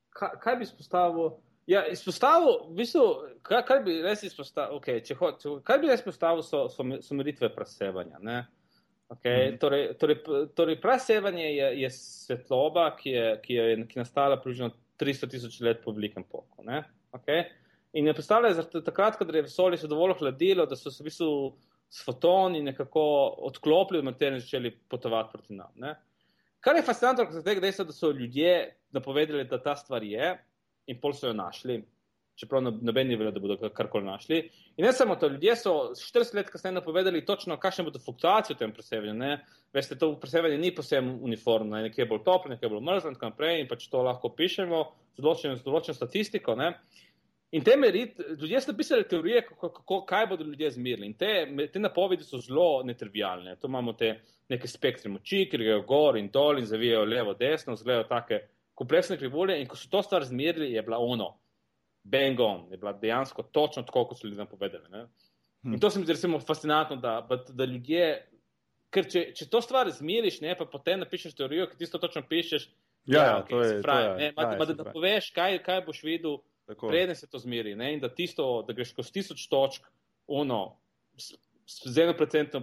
kaj, kaj bi izpostavil? Ja, izpostavil, v bistvu, kaj, kaj bi res izpostavil, okay, če ho, če, kaj bi res izpostavil, so, so, so meritve presevanja. Okay, mm. Torej, torej, torej presevanje je, je svetloba, ki je, ki je ki nastala približno 300 tisoč let po velikem poku. Okay? In je predstavljala, da takrat, ko je vesolje se dovolj hladilo, da so se v bistvu s fotoni nekako odklopili od materije in začeli potovati proti nam. Ne? Kar je fascinantno, da so ljudje napovedali, da ta stvar je, in pol so jo našli, čeprav noben ni vedel, da bodo karkoli našli. In ne samo to, ljudje so 40 let kasneje napovedali točno, kakšne bodo fluktuacije v tem presevanju. Veste, to presevanje ni posebno uniformno, nekje je bolj toplo, nekje je bolj mrzlo in tako naprej, in pač to lahko pišemo z določeno, z določeno statistiko. Ne? In te merit, ljudje so napisali teorije, kako, kako, kaj bodo ljudje zmirili. In te, te napovedi so zelo netrivialne. Tu imamo te neke spektre moči, ki grejo gor in dol in zavijajo levo, desno, zgledajo take kompleksne krivulje in ko so to stvar zmerili, je bila ono, bang on, je bila dejansko točno tako, kot so ljudje povedali. Ne? In to se mi zdi recimo fascinantno, da, da ljudje, ker če, če to stvar zmeriš, ne, pa potem napišeš teorijo, ki ti to točno pišeš,
ja, ja, okay, to je, pravi, to je,
ne, ja, da, da poveš, kaj, kaj boš videl, preden se to zmeri, ne, in da tisto, da greš skozi tisoč točk, ono, z eno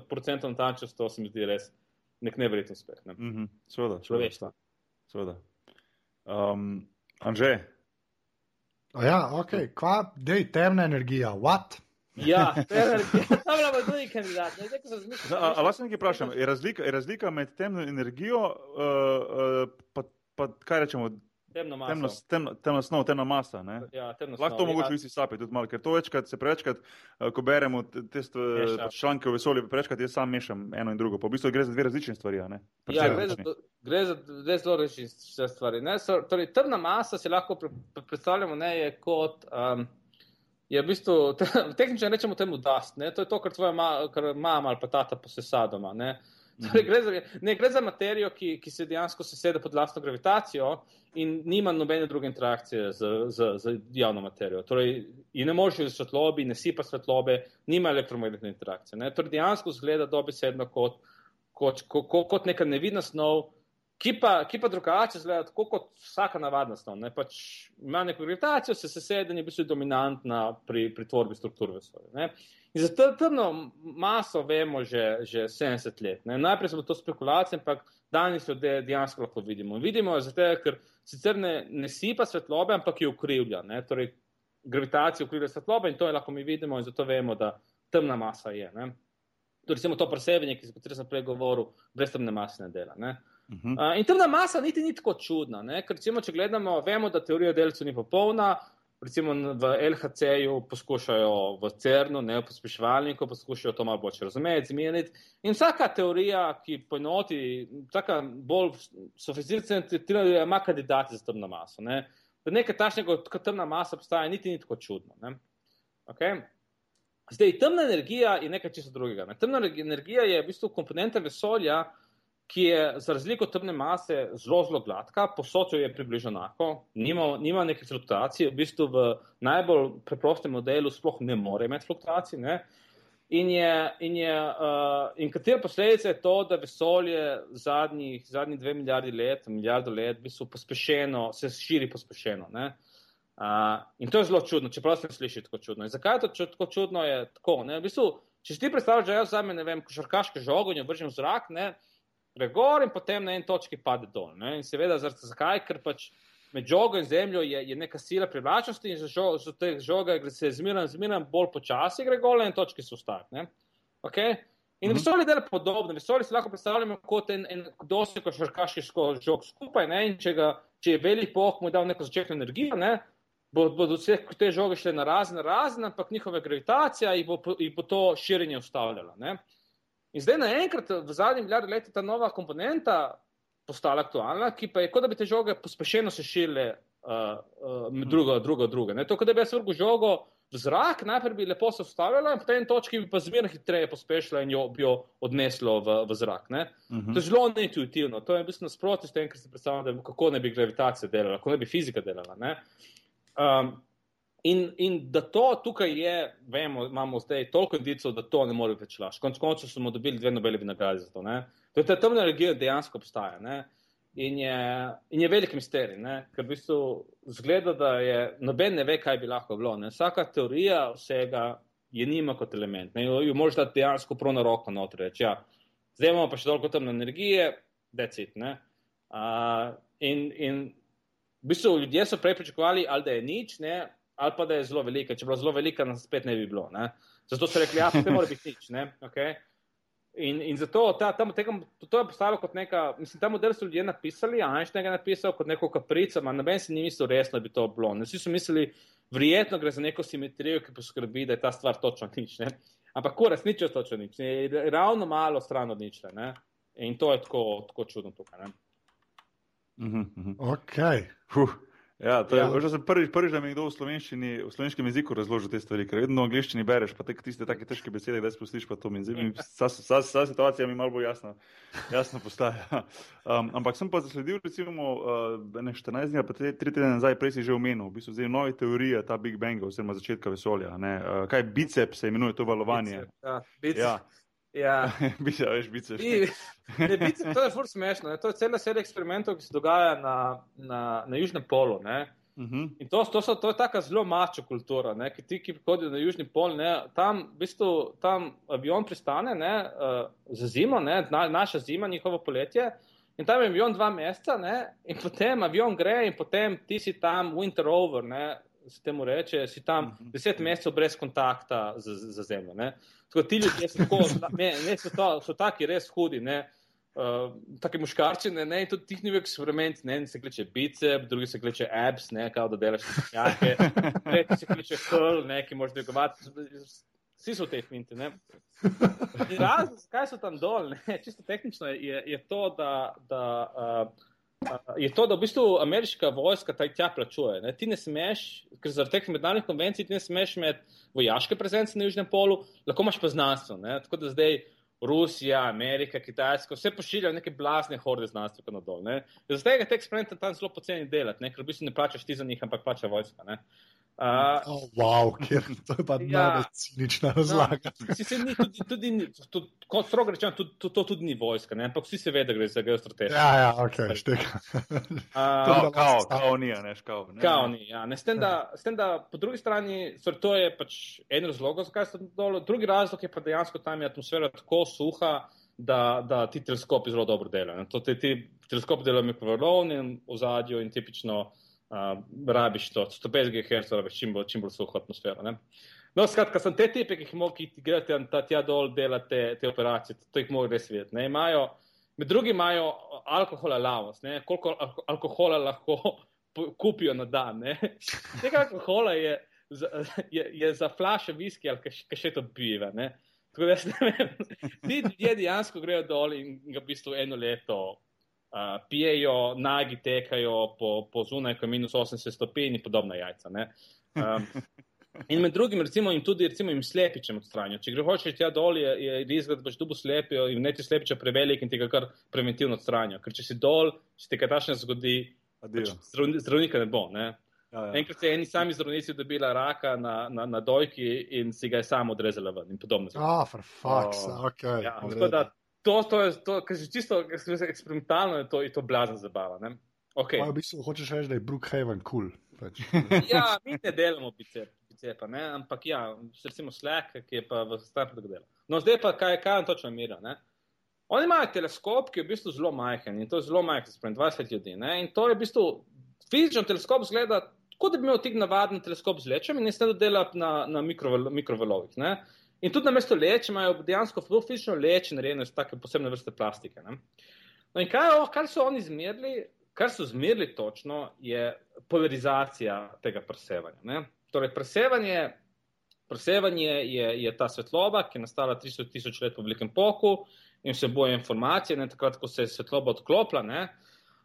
procentom natančnost, to se mi zdi res nek nevreten uspeh. Ne.
Mm -hmm. Seveda, človeštvo. Seveda. Um, Anže.
Ja, ok, kva, dej, temna energija, what?
Ja, temna energija, tudi kandidat. Ne,
no, a vas nekaj vprašam, je razlika, je razlika med temno energijo, uh, uh, pa, pa kaj rečemo,
temno maso.
Temno, temno, temno snov, temna masa.
Ja,
Lahko to mogoče ja. vsi sapi tudi malo, ker to večkrat se prečkrat, uh, ko beremo te, te pač članke o vesolju, prečkrat jaz sam mešam eno in drugo. Pa v bistvu gre za dve različne stvari.
Pač ja, gre za, gre za dve zelo različne stvari. So, torej, temna masa si lahko pre, pre, predstavljamo ne, je kot. Um, Je v bistvu, tehnično rečemo temu dust, ne? to je to, kar tvoja ma, kar mama ali pa tata posesa doma. Ne? Torej, gre, za, ne, gre za materijo, ki, ki se dejansko sesede pod vlastno gravitacijo in nima nobene druge interakcije z, z, z javno materijo. Torej, ne moreš iz svetlobe, ne sipa svetlobe, nima elektromagnetne interakcije. Ne. Torej, dejansko zgleda dobesedno kot, kot, kot, kot neka nevidna snov, ki pa, ki pa drugače zgleda tako kot vsaka navadna snov. Ne. Pač ima neko gravitacijo, se sesede in je v bistvu dominantna pri, pri tvorbi struktur vesolja. In za to temno maso vemo že, že 70 let. Ne. Najprej so to spekulacije, ampak danes jo dejansko lahko vidimo. Vidimo jo zato, ker sicer ne, ne sipa svetlobe, ampak jo ukrivlja. Ne. Torej, gravitacija ukrivlja svetlobe in to je lahko mi vidimo in zato vemo, da temna masa je. Ne. Torej, recimo to presevanje, ki sem prej govoril, brez temne mase ne dela. Ne. Uh -huh. uh, in temna masa niti ni tako čudna. Ker, recimo, če gledamo, vemo, da teorija delcev ni popolna, recimo v LHC-ju poskušajo v CERN-u, ne v pospeševalniku, poskušajo to malo bolj razumeti, zmeniti. In vsaka teorija, ki poenoti, vsaka bolj sofisticirana teorija, ima kandidate za temno maso. Ne? Da nekaj takšnega kot temna masa obstaja, niti ni tako čudno. Okay? Zdaj, temna energija je nekaj čisto drugega. Ne? Temna energija je v bistvu komponenta vesolja, ki je za razliko od temne mase zelo, zelo gladka, posodjo je približno enako, nima, nima neke fluktuacije, v bistvu v najbolj preprostem modelu sploh ne more imeti fluktuacij. Ne? In, je, in, je, uh, in katera posledica je to, da vesolje zadnjih, zadnjih dve milijardi let, milijardo let, v bistvu pospešeno, se širi pospešeno. Uh, in to je zelo čudno, čeprav se sliši tako čudno. In zakaj je to tako čudno? Je tako, v bistvu, če si ti predstavljaš, da jaz vzamem, ne vem, košarkaške žogo in jo vržem v zrak, ne, uh, gre gor in potem na eni točki pade dol. Ne? In seveda, zakaj? Ker pač med žogo in zemljo je, je neka sila privlačnosti in za te žoge se zmeraj, zmeraj bolj počasi gre gor, in točki so ostale. Okay? In mm -hmm. vesolje dela podobno. Vesolje si lahko predstavljamo kot en, en doseg košarkaški žog skupaj. Ne? In če, ga, če je velik pok, mu dal neko začetno energijo. Ne? Bodo bo vse te žoge šle na razne, razne, ampak njihova gravitacija jih bo, jih bo to širjenje ustavljala. Uh, In zdaj naenkrat v zadnjih milijardah let je ta nova komponenta postala aktualna, ki pa je kot da bi te žoge pospešeno se širile uh, uh, drugo, drugo, drugo. Ne? To, kot da bi jaz vrgel žogo v zrak, najprej bi lepo se ustavila, in po tej točki bi pa zmerno hitreje pospešila in jo bi jo odneslo v, v zrak. Uh -huh. To je zelo neintuitivno, to je v bistvu nasprotno s tem, kar si predstavljam, kako ne bi gravitacija delala, kako ne bi fizika delala. Um, in, in da to tukaj je, vemo, imamo zdaj toliko indicov, da to ne more več laž. Konec koncev smo dobili dve Nobelovi nagrade za to. Ne? To je ta temna energija, dejansko obstaja. Ne? In je, in je velik misterij, ne? ker v bistvu zgleda, da je noben ne ve, kaj bi lahko bilo. Ne? Vsaka teorija vsega je nima kot element. Ne? Jo, možeš dati dejansko prav na roko noter reči. Ja, zdaj imamo pa še toliko temne energije, decit. Uh, in, in v bistvu ljudje so prej pričakovali, ali da je nič, ne? Ali pa da je zelo velika. Če bi bila zelo velika, nas spet ne bi bilo. Ne? Zato so rekli, da ja, ne more biti nič. Okay? In, in zato ta, tam, tega, to je postalo kot neka, mislim, ta model so ljudje napisali, Einstein je napisal kot neko kaprico, ampak noben si ni mislil resno, da bi to bilo. Vsi so mislili, verjetno gre za neko simetrijo, ki poskrbi, da je ta stvar točno nič. Ne? Ampak ko resnično točno nič, je ravno malo stran od nič. In to je tako, tako čudno tukaj.
Mm -hmm. Ok. Huh.
Ja, to je ja. že prvič, prvi, da mi kdo v, v slovenskem jeziku razloži te stvari, ker vedno v angliščini bereš, pa te tiste take težke besede, da spustiš pa to mi zdi. Vsa situacija mi malo bolj jasna, jasno postaja. Um, ampak sem pa zasledil, recimo, uh, 14 dni, pa 3 tedne nazaj, prej si že omenil, v bistvu zdaj nove teorije, ta Big Bang, oziroma začetka vesolja. Uh, kaj bicep se imenuje to valovanje?
Bicep, ja, bicep. Ja. Ja,
bice, veš, bice.
Ne, bice, to je fur smešno. Ne? To je cela serija eksperimentov, ki se dogaja na, na, na Južnem polu. Uh mhm. -huh. In to, to, so, to je taka zelo mača kultura, ne? ki ti, ki hodijo na Južni pol, ne? tam v bistvu tam avion pristane ne? Uh, za zimo, ne? Na, naša zima, njihovo poletje. In tam je avion dva meseca, ne? in potem avion gre, in potem ti si tam, winter over, ne? Se temu reče, si tam mhm. deset mesecev brez kontakta z, z zemljo. Tako ti ljudje so, tako, ne, ne, so, to, so taki res hudi, ne, uh, taki muškarci, ne, ne, in tudi tih njih eksperiment, ne, en se kleče bicep, drugi se kleče abs, ne, kao da delaš nekake, tretji se kleče curl, ne, ki možeš dvigovati. Vsi so v tej finti. Razlog, zakaj so tam dol, ne, čisto tehnično, je, je to, da, da uh, je to, da v bistvu ameriška vojska taj tja plačuje. Ne? Ti ne smeš, ker zaradi teh mednarodnih konvencij, ti ne smeš imeti vojaške prezence na Južnem polu, lahko imaš pa znanstvo. Ne? Tako da zdaj Rusija, Amerika, Kitajska, vse pošiljajo neke blazne horde znanstvenikov na dol. Zaradi tega te eksperimente tam zelo poceni delati, ker v bistvu ne plačaš ti za njih, ampak plača vojska. Ne?
Uh, oh, wow, ker to je pa ja, cinična no, razlaga.
No, si se ni, tudi, tudi, tudi, kot strogo rečeno, tudi, to, to tudi ni vojska, ne? ampak vsi se vedo, da gre za geostrategijo.
Ja, ja, ok, šteka.
Kao, kao, kao ni, ne, kao.
Ne, kao ni, ja. Ne, s, tem, da, s tem, da po drugi strani, sorry, to je pač en razlog, zakaj so dol, drugi razlog je pa dejansko tam je atmosfera tako suha, da, da ti teleskopi zelo dobro delajo. To ti, ti teleskopi delajo mikrovalovni v zadju in tipično uh, rabiš to, 150 GHz, rabiš čim bolj, čim bolj suho atmosfero. Ne? No, skratka, sem te tipe, ki jih mogo, ki grejo ta tja dol, delati te, operacije, to jih mogo res videti. Imajo, med drugim imajo alkohola lavos, ne? koliko alkohola lahko kupijo na dan. Tega alkohola je, je, je za flaše viski ali kaj še to pive. Tako da, ne vem, ti ljudje dejansko grejo dol in ga v bistvu eno leto uh, pijejo, nagi tekajo po, po zunaj, ko je minus 80 stopinj in podobna jajca. Um, in med drugim, recimo, jim tudi recimo, jim slepičem odstranijo. Če greš hočeš tja dol, je, je res, da boš dubo slepijo in ne ti slepiča prevelik in ti ga kar preventivno odstranijo. Ker če si dol, če ti kaj takšne zgodi, pač zdravnika ne bo. Ne? Ja, ja. Enkrat je eni sami zdravnici dobila raka na, na, na dojki in si ga je sam odrezala ven in podobno.
Ah, oh, for fuck's sake. Oh, okay.
Ja, to, to je to, kar je čisto eksperimentalno, je to, je to blazna zabava. Okay.
Pa, v bistvu, hočeš reči, da je Brookhaven kul. Cool,
pač. ja, mi ne delamo bicep, bicepa, ne? ampak ja, recimo Slack, ki je pa v startu dela. No, zdaj pa kaj, kaj on točno mira. Ne? Oni imajo teleskop, ki je v bistvu zelo majhen in to je zelo majhen, sprem 20 ljudi. Ne? In to je v bistvu fizičen teleskop, zgleda, kot da bi imel tik navaden teleskop z lečem in ne snedel delati na, na mikrovalovih. In tudi na mesto leče imajo dejansko zelo fizično leče, narejene iz take posebne vrste plastike. Ne? No in kaj, kar so oni izmerili, kar so izmerili točno, je polarizacija tega presevanja. Ne? Torej, presevanje, presevanje je, je ta svetloba, ki je nastala 300 tisoč let po velikem poku in vseboje informacije, ne takrat, ko se je svetloba odklopila. Ne?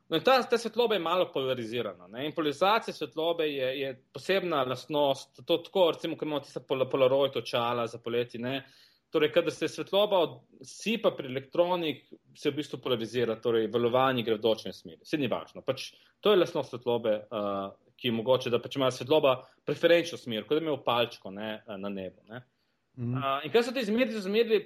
No, ta, ta svetloba je malo polarizirana. Ne? In polarizacija svetlobe je, je posebna lastnost. To tako, recimo, ko imamo tiste pol, polaroid očala za poleti. Ne? Torej, kadar se svetloba sipa pri elektronik, se v bistvu polarizira, torej valovanje gre v določene smeri. Vse ni važno. Pač, to je lastnost svetlobe, uh, ki je mogoče, da pač ima svetloba preferenčno smer, kot da ima palčko ne, na nebu. Ne? Mm. Uh, in kaj so te izmerili, izmerili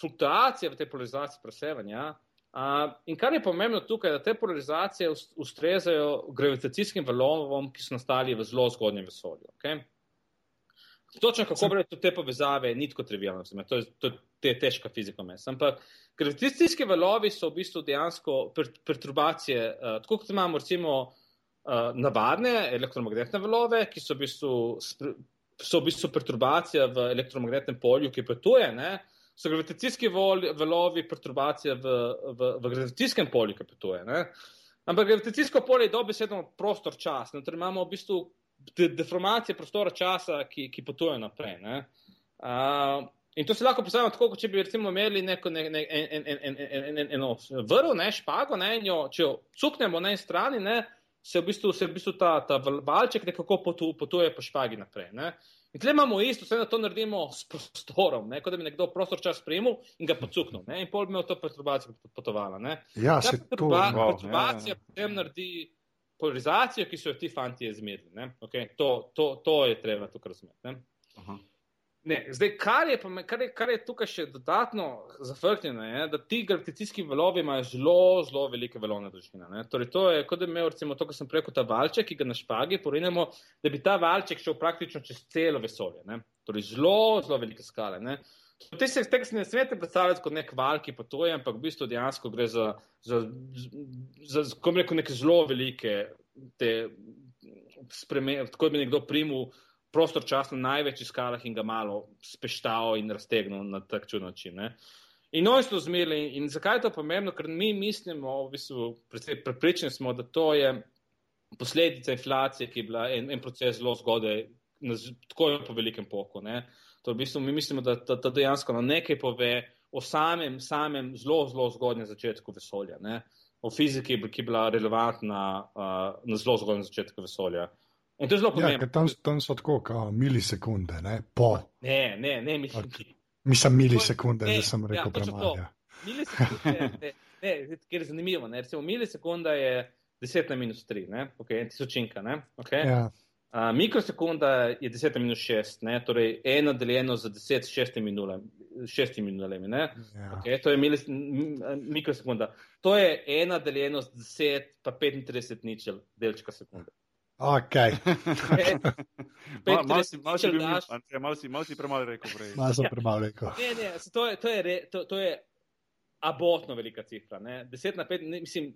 fluktuacije v tej polarizaciji presevanja? Uh, in kar je pomembno tukaj, da te polarizacije ustrezajo gravitacijskim valovom, ki so nastali v zelo zgodnjem vesolju. Okay? Točno kako brati te povezave, ni tako trivialno, to je, to je težka fizika. Mes. Ampak gravitacijski valovi so v bistvu dejansko per, perturbacije, uh, tako kot imamo recimo uh, navadne elektromagnetne valove, ki so v bistvu, so v bistvu perturbacija v elektromagnetnem polju, ki potuje. Ne? So gravitacijski valovi perturbacije v, v, v gravitacijskem polju, ki potuje. Ne? Ampak gravitacijsko polje je dobesedno prostor čas. Ne? Torej imamo v bistvu de deformacije prostora časa, ki, ki potuje naprej. Uh, in to se lahko predstavlja tako, kot če bi recimo imeli neko ne, ne, en, en, en, en, en, eno vrv, ne, špago, ne, in jo, če jo cuknemo na eni strani, ne, se v bistvu, se v bistvu ta, ta valček nekako potu, potuje po špagi naprej. Ne. In tle imamo isto, vse da to naredimo s prostorom, ne? kot da bi nekdo prostor čas sprejel in ga pocuknil. Ne? In pol bi imel to perturbacijo potovala. Ne?
Ja, se to
wow, perturbacija ja, ja. potem naredi polarizacijo, ki so jo ti fanti izmerili. Okay? To, to, to je treba tukaj razumeti. Ne, zdaj, kar je, kar, je, kar je tukaj še dodatno zafrknjeno, je, da ti gravitacijski valovi imajo zelo, zelo velike valovne dolžine. Torej, to je kot da imel, recimo, to, kar sem rekel, ta valček, ki ga na špagi porinemo, da bi ta valček šel praktično čez celo vesolje. Ne? Torej, zelo, zelo velike skale. Ne? Te se tega ne smete predstavljati kot nek val, ki potuje, ampak v bistvu dejansko gre za, za, za, za rekel, neke zelo velike spremembe, tako bi nekdo primul prostor čas na največjih skalah in ga malo speštal in raztegnil na tak način. In oni so zmerili. In zakaj je to pomembno? Ker mi mislimo, v bistvu, prepričani smo, da to je posledica inflacije, ki je bila en, en proces zelo zgodaj, tako je po velikem poku. V bistvu, mi mislimo, da to dejansko na nekaj pove o samem, samem zelo, zelo zgodnjem začetku vesolja. Ne? O fiziki, ki je bila relevantna uh, na zelo zgodnjem začetku vesolja. In to je zelo ja, pomembno.
Ja, tam, tam so tako, kot milisekunde, ne? po.
Ne, ne, ne, mislim.
Okay. Mislim milisekunde, da sem rekel ja, premalo. Ja.
Milisekunde, ker je zanimivo. Ne? Recimo, milisekunda je 10 na minus 3, ne? okay, tisočinka. Ne? Okay? Ja. Uh, mikrosekunda je 10 na minus 6, ne? torej eno deljeno z 10 šestimi nulami. Šestimi nulami, ja. okay, to je milis, mikrosekunda. To je ena deljeno z 10, pa 35 ničel delčka sekunde.
Okay.
Malo si, mal si, mal si, mal si premalo rekel.
Malo sem premalo rekel.
Ne, ne, to je, to je, re, to, to je abotno velika cifra. Ne? 10 na 5, ne, mislim,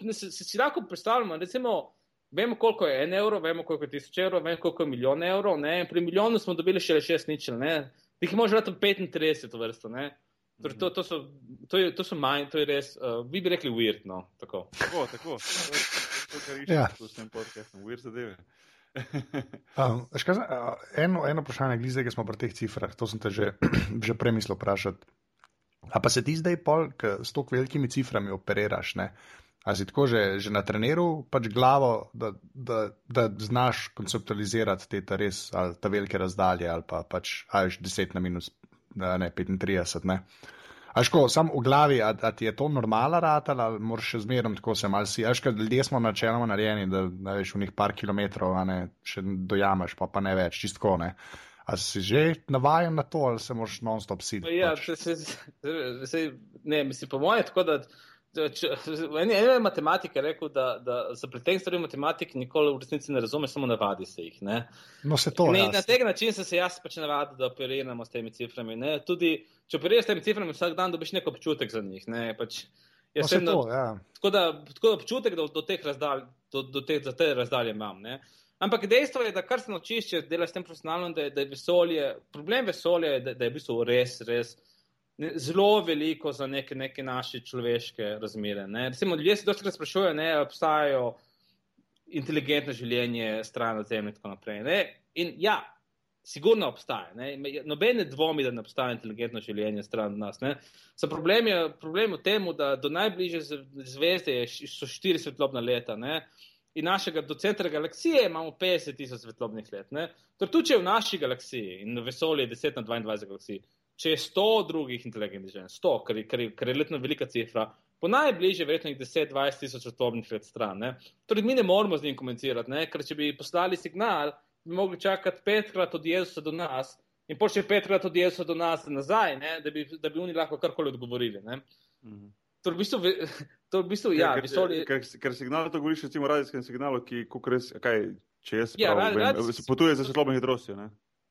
ne, se, se si lahko predstavljamo, recimo, vemo koliko je en evro, vemo koliko je tisoč evrov, vemo koliko je milijon evrov, ne? pri milijonu smo dobili še 6 ničel, ne? Tih može vrati 35 vrsto, ne? Torej, to, to, so, to, je, to so manj, to je res, uh, vi bi rekli weird, no, tako.
Tako, tako kar iščeš ja. v tem podkastu, uvir zadeve.
um, škaj, eno, eno vprašanje, glede tega smo pri teh cifrah, to sem te že, že premislil vprašati. A pa se ti zdaj pol, k, s tako velikimi ciframi operiraš, ne? A si tako že, že na treneru, pač glavo, da, da, da znaš konceptualizirati te ta res, ali ta velike razdalje, ali pa pač, ajš 10 na minus, ne, 35, ne? Aško, sam v glavi, a, a ti je to normala rata, ali moraš še zmerno tako se mal si. Aško, ljudje smo načeloma narejeni, da ne veš v njih par kilometrov, a ne še dojamaš, pa, pa ne več, čistko ne. A si že navajen na to, ali se moraš non-stop siditi?
Ja, pač? se, se, se, ne, mislim, po mojem, tako da. En je matematik rekel, da, da za preteg stvari matematike nikoli v resnici ne razume, samo navadi se jih. Ne?
No, se to. Ne,
na tega načina sem se jaz pač navadil, da operiramo s temi ciframi. Ne? Tudi če operiraš s temi ciframi, vsak dan dobiš neko občutek za njih. Ne? Pač,
no, sem, to, ja.
tako, da, tako da občutek do, do teh razdalj, do, do te, za te razdalje imam. Ne? Ampak dejstvo je, da kar se naučiš, če delaš s tem profesionalno, da, da je vesolje, problem vesolja je, da, da je v bistvu res, res zelo veliko za neke, neke naše človeške razmere. Ne. Recimo, ljudje se dostakrat sprašujejo, ne obstajajo inteligentno življenje stran od zemlje in tako naprej. Ne. In ja, sigurno obstaja. Ne? Noben ne dvomi, da ne obstaja inteligentno življenje stran od nas. Problem je, problem je v tem, da do najbližje zvezde so štiri svetlobna leta. Ne? In našega do centra galaksije imamo 50 tisoč svetlobnih let. Torej, tudi če je v naši galaksiji in v vesolju je 10 na 22 galaksij, če je 100 drugih inteligentnih življenj, 100, kar je, kar, je, kar je letno velika cifra, po najbližje verjetno jih 10-20 tisoč svetlobnih let stran. Ne? Torej, mi ne moramo z njim komunicirati, ne? ker če bi poslali signal, bi mogli čakati petkrat od Jezusa do nas in pa še petkrat od Jezusa do nas nazaj, ne, da, bi, da bi oni lahko karkoli odgovorili. Mhm. To je v bistvu, to v bistvu ja,
ker,
visoli...
ker, ker, signal to govoriš, recimo, radijskem signalu, ki, res, kaj, če jaz ja, prav, vem, radijski... potuje za svetlobno hitrostjo.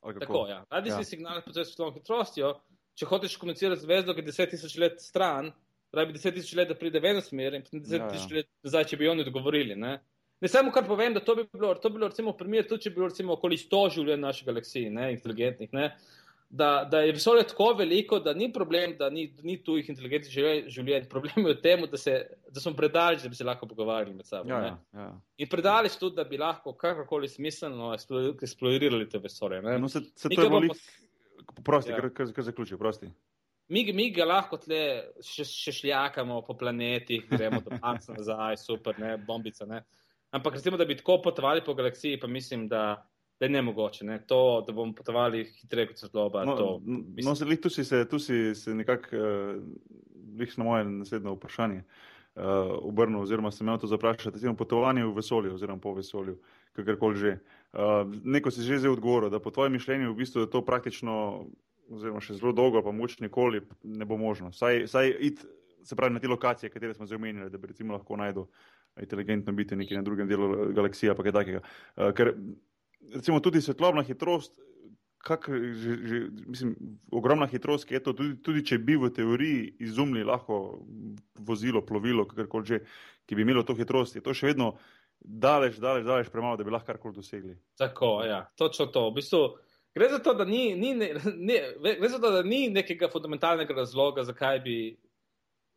Tako, ja. Radijski ja. signal potuje za svetlobno hitrostjo. Če hočeš komunicirati z zvezdo, ki je 10.000 let stran, rabi 10.000 let, da pride v eno smer, in 10.000 ja, ja. let nazaj, če bi oni odgovorili. Ne? Ne samo kar povem, da to bi bilo, to bi bilo recimo primer, tudi če bi bilo recimo okoli 100 življenj naše galaksije, ne, inteligentnih, ne, da, da je vesolje tako veliko, da ni problem, da ni, ni tujih inteligentnih življenj. Problem je v tem, da, da smo predaleč, da bi se lahko pogovarjali med sabo. Ja, ja, ja. In predaleč tudi, da bi lahko kakorkoli smiselno eksplodirali te vesolje.
No, se, se to je bolj. Prosti, ja. kar, kar zaključi, prosti.
Mi, mi ga lahko tle še, še šljakamo po planetih, gremo do Marsa nazaj, super, ne, bombica. Ne. Ampak recimo, da bi tako potovali po galaksiji, pa mislim, da, da je ne mogoče. Ne? To, da bomo potovali hitreje kot svetloba.
No, to, no se, tu si se, tu si se nekako, uh, na moje naslednje vprašanje, uh, obrnil, oziroma sem imel to zaprašati, recimo potovanje v vesolju, oziroma po vesolju, kakorkoli že. Uh, neko si že zdaj odgovoril, da po tvojem mišljenju v bistvu je to praktično, oziroma še zelo dolgo, pa moč nikoli ne bo možno. Saj, saj it, se pravi na te lokacije, katere smo že omenili, da bi recimo lahko najdel inteligentno biti nekje na drugem delu galaksije, pa kaj takega. Uh, ker recimo tudi svetlobna hitrost, kak, že, že, mislim, ogromna hitrost, ki je to, tudi, tudi če bi v teoriji izumili lahko vozilo, plovilo, kakorkoli že, ki bi imelo to hitrost, je to še vedno daleč, daleč, daleč premalo, da bi lahko karkoli dosegli.
Tako, ja, točno to. V bistvu, Gre za to, da ni, ni, ne, ne, gre za to, da ni nekega fundamentalnega razloga, zakaj bi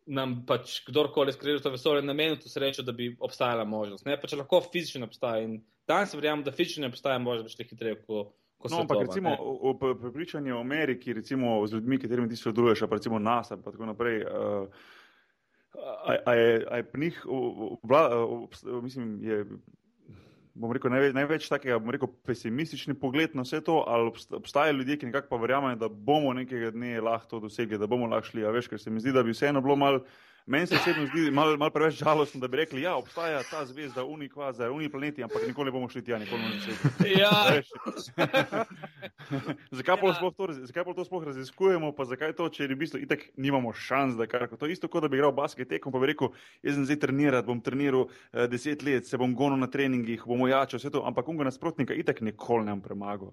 nam pač kdorkoli skril to vesolje namenil to srečo, da bi obstajala možnost. Ne, pač lahko fizično obstaja in danes verjamem, da fizično obstaja možnost, da bi šli hitreje kot.
No, ampak recimo v prepričanju o Ameriki, recimo z ljudmi, katerimi ti sodeluješ, pa recimo nas, pa tako naprej. Uh, a, a, je, a je pri njih, mislim, je bom rekel, največ, največ takega, bom rekel, pesimistični pogled na vse to, ali obstajajo ljudje, ki nekako pa verjamejo, da bomo nekega dne lahko to dosegli, da bomo lahko šli. A veš, ker se mi zdi, da bi vseeno bilo malo Meni se osebno zdi malo mal preveč žalostno, da bi rekli, da ja, obstaja ta zvezda, unikvaza, uni planeti, ampak nikoli ne bomo šli tja, nikoli ne bomo šli
tja.
zakaj pa ja. to, to sploh raziskujemo, pa zakaj to, če v bistvu itek nimamo šans, da kar to isto, kot da bi igral basket tekom, pa bi rekel, jaz sem zdaj treniral, bom treniral uh, deset let, se bom gonil na treningih, bom ojačal vse to, ampak unga nasprotnika itek nikoli ne bom premagal.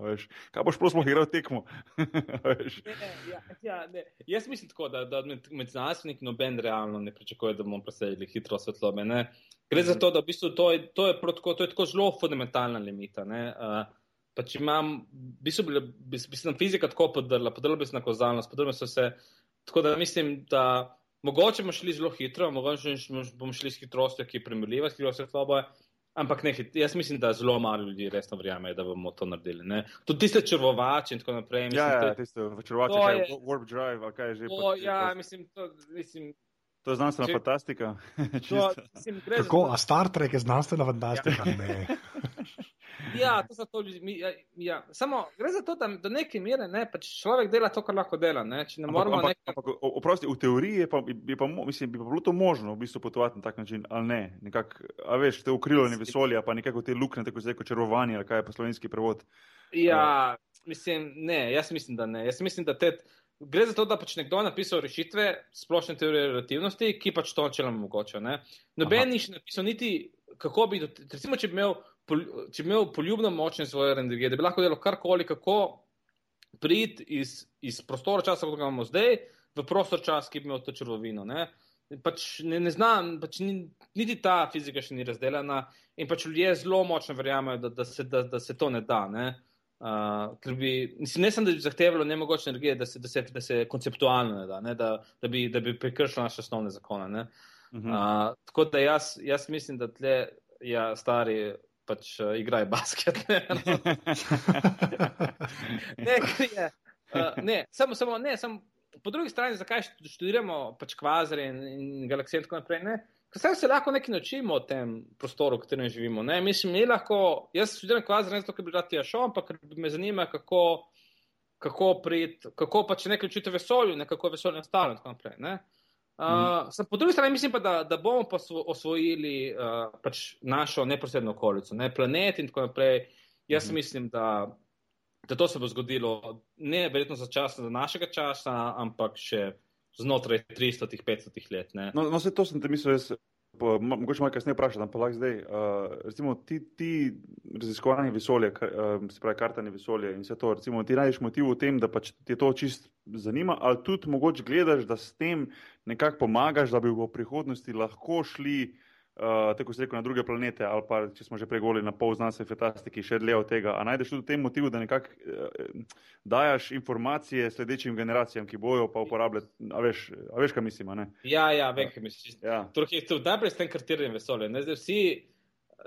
Kaj boš sploh igral tekmo?
ne, ja, ja, jaz mislim tako, da, da med, med znanstveniki noben realno ne pričakuje, da bomo presegli hitro svetlobe. Ne. Gre za to, da v bistvu to je, to je, protoko, to je tako zelo fundamentalna limita. Uh, pa če imam, v bistvu bi se nam fizika tako podrla, podrla bi se na kozalnost, podrla bi se. Tako da mislim, da mogoče bomo šli zelo hitro, mogoče bomo šli s hitrostjo, ki je primerljiva s hitrostjo svetlobe. Ampak ne, jaz mislim, da zelo malo ljudi resno verjame, da bomo to naredili. Ne? Tudi tiste črvovače in tako naprej.
Mislim, ja, ja, tiste črvovače, kaj je Warp Drive, kaj je že.
To, ja, mislim, to, mislim,
To je znanstvena Če... fantastika. To,
mislim, Kako, a Star Trek je znanstvena fantastika? Ja.
ja, to so to ljudi. Ja, ja. Samo gre za to, da do neke mere ne, pač človek dela to, kar lahko dela. Ne? Ne ampak, ampak, nekaj...
ampak, oprosti, v teoriji je pa, je pa, mislim, bi pa bilo to možno v bistvu potovati na tak način, ali ne. Nekak, a veš, te ukrilovanje vesolja, pa nekako te luknje, tako zdaj kot čarovanje, ali kaj je pa slovenski prevod.
Ja, mislim, ne, jaz mislim, da ne. Jaz mislim, da te. Gre za to, da pač nekdo napisal rešitve splošne teorije relativnosti, ki pač to načeloma mogoče. Noben ni še napisal niti, kako bi, recimo, če bi imel, če bi imel poljubno močne svoje energije, da bi lahko delal karkoli, kako priti iz, iz prostora časa, kot ga imamo zdaj, v prostor čas, ki bi imel to črvovino. Ne? Pač ne, ne znam, pač ni, niti ta fizika še ni razdeljena in pač ljudje zelo močno verjamejo, da, da, se, da, da se to ne da. Ne? Uh, bi, mislim, ne samo, da bi zahtevalo nemogoče energije, da se, da se, da se konceptualno ne da, ne, da, da bi, bi prekršilo naše osnovne zakone. Uh -huh. uh, tako da jaz, jaz mislim, da tle, ja, stari, pač uh, igrajo basket. Ne, ne, je, uh, ne, samo, samo, ne, samo po drugi strani, zakaj študiramo pač kvazare in, in galaksije in tako naprej. Ne? Ker se lahko nekaj naučimo o tem prostoru, v katerem živimo. Ne? Mislim, mi lahko, jaz študiram kvazare ne zato, ker bi rad tja šel, ampak me zanima, kako, kako, prid, kako pač nekaj učite vesolju, nekako vesolje nastalo in tako naprej. Ne? Uh, mm. Po drugi strani mislim pa, da, da bomo pa osvojili uh, pač našo neposredno okolico, ne? planet in tako naprej. Jaz mm. mislim, da da to se bo zgodilo ne verjetno za čas za našega časa, ampak še znotraj 300-500 let. Ne.
No, no se to sem te mislil, jaz, po, mogoče malo kasneje vprašati, ampak lahko zdaj. Uh, recimo, ti, ti raziskovanje vesolja, uh, se pravi kartanje vesolja in vse to, recimo, ti najdeš motiv v tem, da pač ti to čist zanima, ali tudi mogoče gledaš, da s tem nekako pomagaš, da bi v prihodnosti lahko šli uh, tako se reče, na druge planete, ali pa če smo že pregoli na pol znanstvene fantastike, še dlje od tega. A najdeš tudi v tem motivu, da nekako uh, dajaš informacije sledečim generacijam, ki bojo pa uporabljati, a veš, a veš kaj mislim?
Ja, ja, vem, kaj misliš. Ja. Torej, to najprej s tem kartiranjem vesolja. Ne, zdaj, vsi,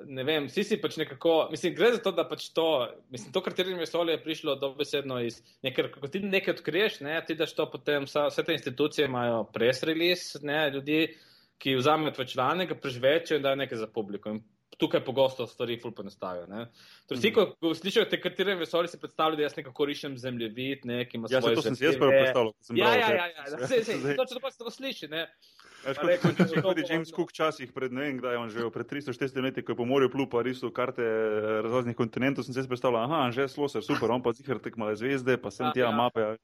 ne vem, vsi si pač nekako, mislim, gre za to, da pač to, mislim, to kartiranje vesolja je prišlo dobesedno iz nekaj, ko ti nekaj odkriješ, ne, ti daš to potem, vse te institucije imajo press release, ne, ljudi ki vzamejo tvoj članek, ga prežvečajo in dajo nekaj za publiko. In tukaj pogosto stvari ful ponastavijo. Torej, vsi, ko, ko slišijo te katere vesolje, si predstavljajo, da jaz nekako rišem zemljevid, ne, ki ima
ja,
svoje.
Ja, to sem si jaz prvo predstavljal.
Ja, ja, ja, ja, ja. Se, se, to, če to pa se to sliši, ne.
Če tudi James Cook časih pred ne vem, kdaj je on živel, pred 340 leti, ko je po morju plupa risal karte eh, raznih kontinentov, sem se predstavljal, aha, že sloser, super, on pa zihar tekmale zvezde, pa sem tja ja. mape.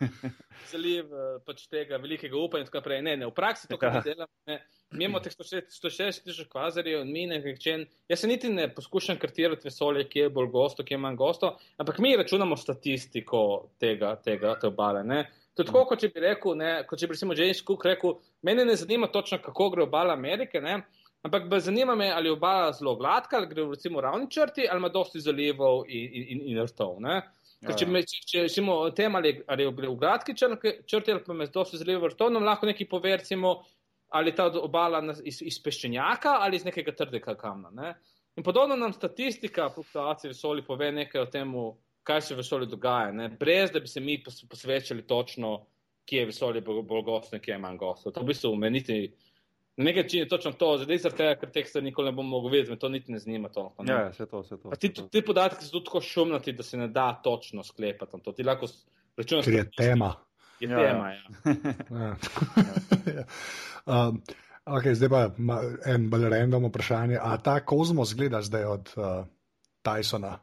Zaliv eh, pač tega velikega upanja in tako naprej. Ne, ne, v praksi to, kar ja. delam, ne. Mi imamo teh 160 tisoč kvazarjev in mi nekaj. Jaz se niti ne poskušam kartirati vesolje, kje je bolj gosto, kje je manj gosto, ampak mi računamo statistiko tega, tega te obale. Ne. To je tako, kot če bi rekel, ne, kot če bi recimo James Cook rekel, mene ne zanima točno, kako gre obala Amerike, ne, ampak me zanima, me, ali je obala zelo gladka, ali gre recimo ravni črti, ali ima dosti zalivov in, in, in rtov. Ne. Ker če, ja, ja. me, če, če recimo o tem, ali, ali je v gladki črti, ali pa ima dosti zalivov rtov, nam lahko nekaj pove, recimo, ali je ta obala iz, iz peščenjaka ali iz nekega trdega kamna. Ne. In podobno nam statistika fluktuacije vesolja pove nekaj o tem, kaj se v vesolju dogaja, ne? brez da bi se mi posvečali točno, kje je vesolje bolj gostno, kje je manj gostno. To v bistvu meniti. Na nek način je točno to, zdaj zaradi tega, ker teh stvari nikoli ne bom mogel vedeti, me to niti ne zanima. To,
ne? Ja, vse to, vse to.
Ti, ti podatki so tudi tako šumnati, da se ne da točno sklepati. To ti lahko računaš.
Ker je tema.
Je ja, tema, ja. ja.
ja. um, okay, zdaj pa en bolj random vprašanje. A ta kozmos gleda zdaj od uh, Tysona?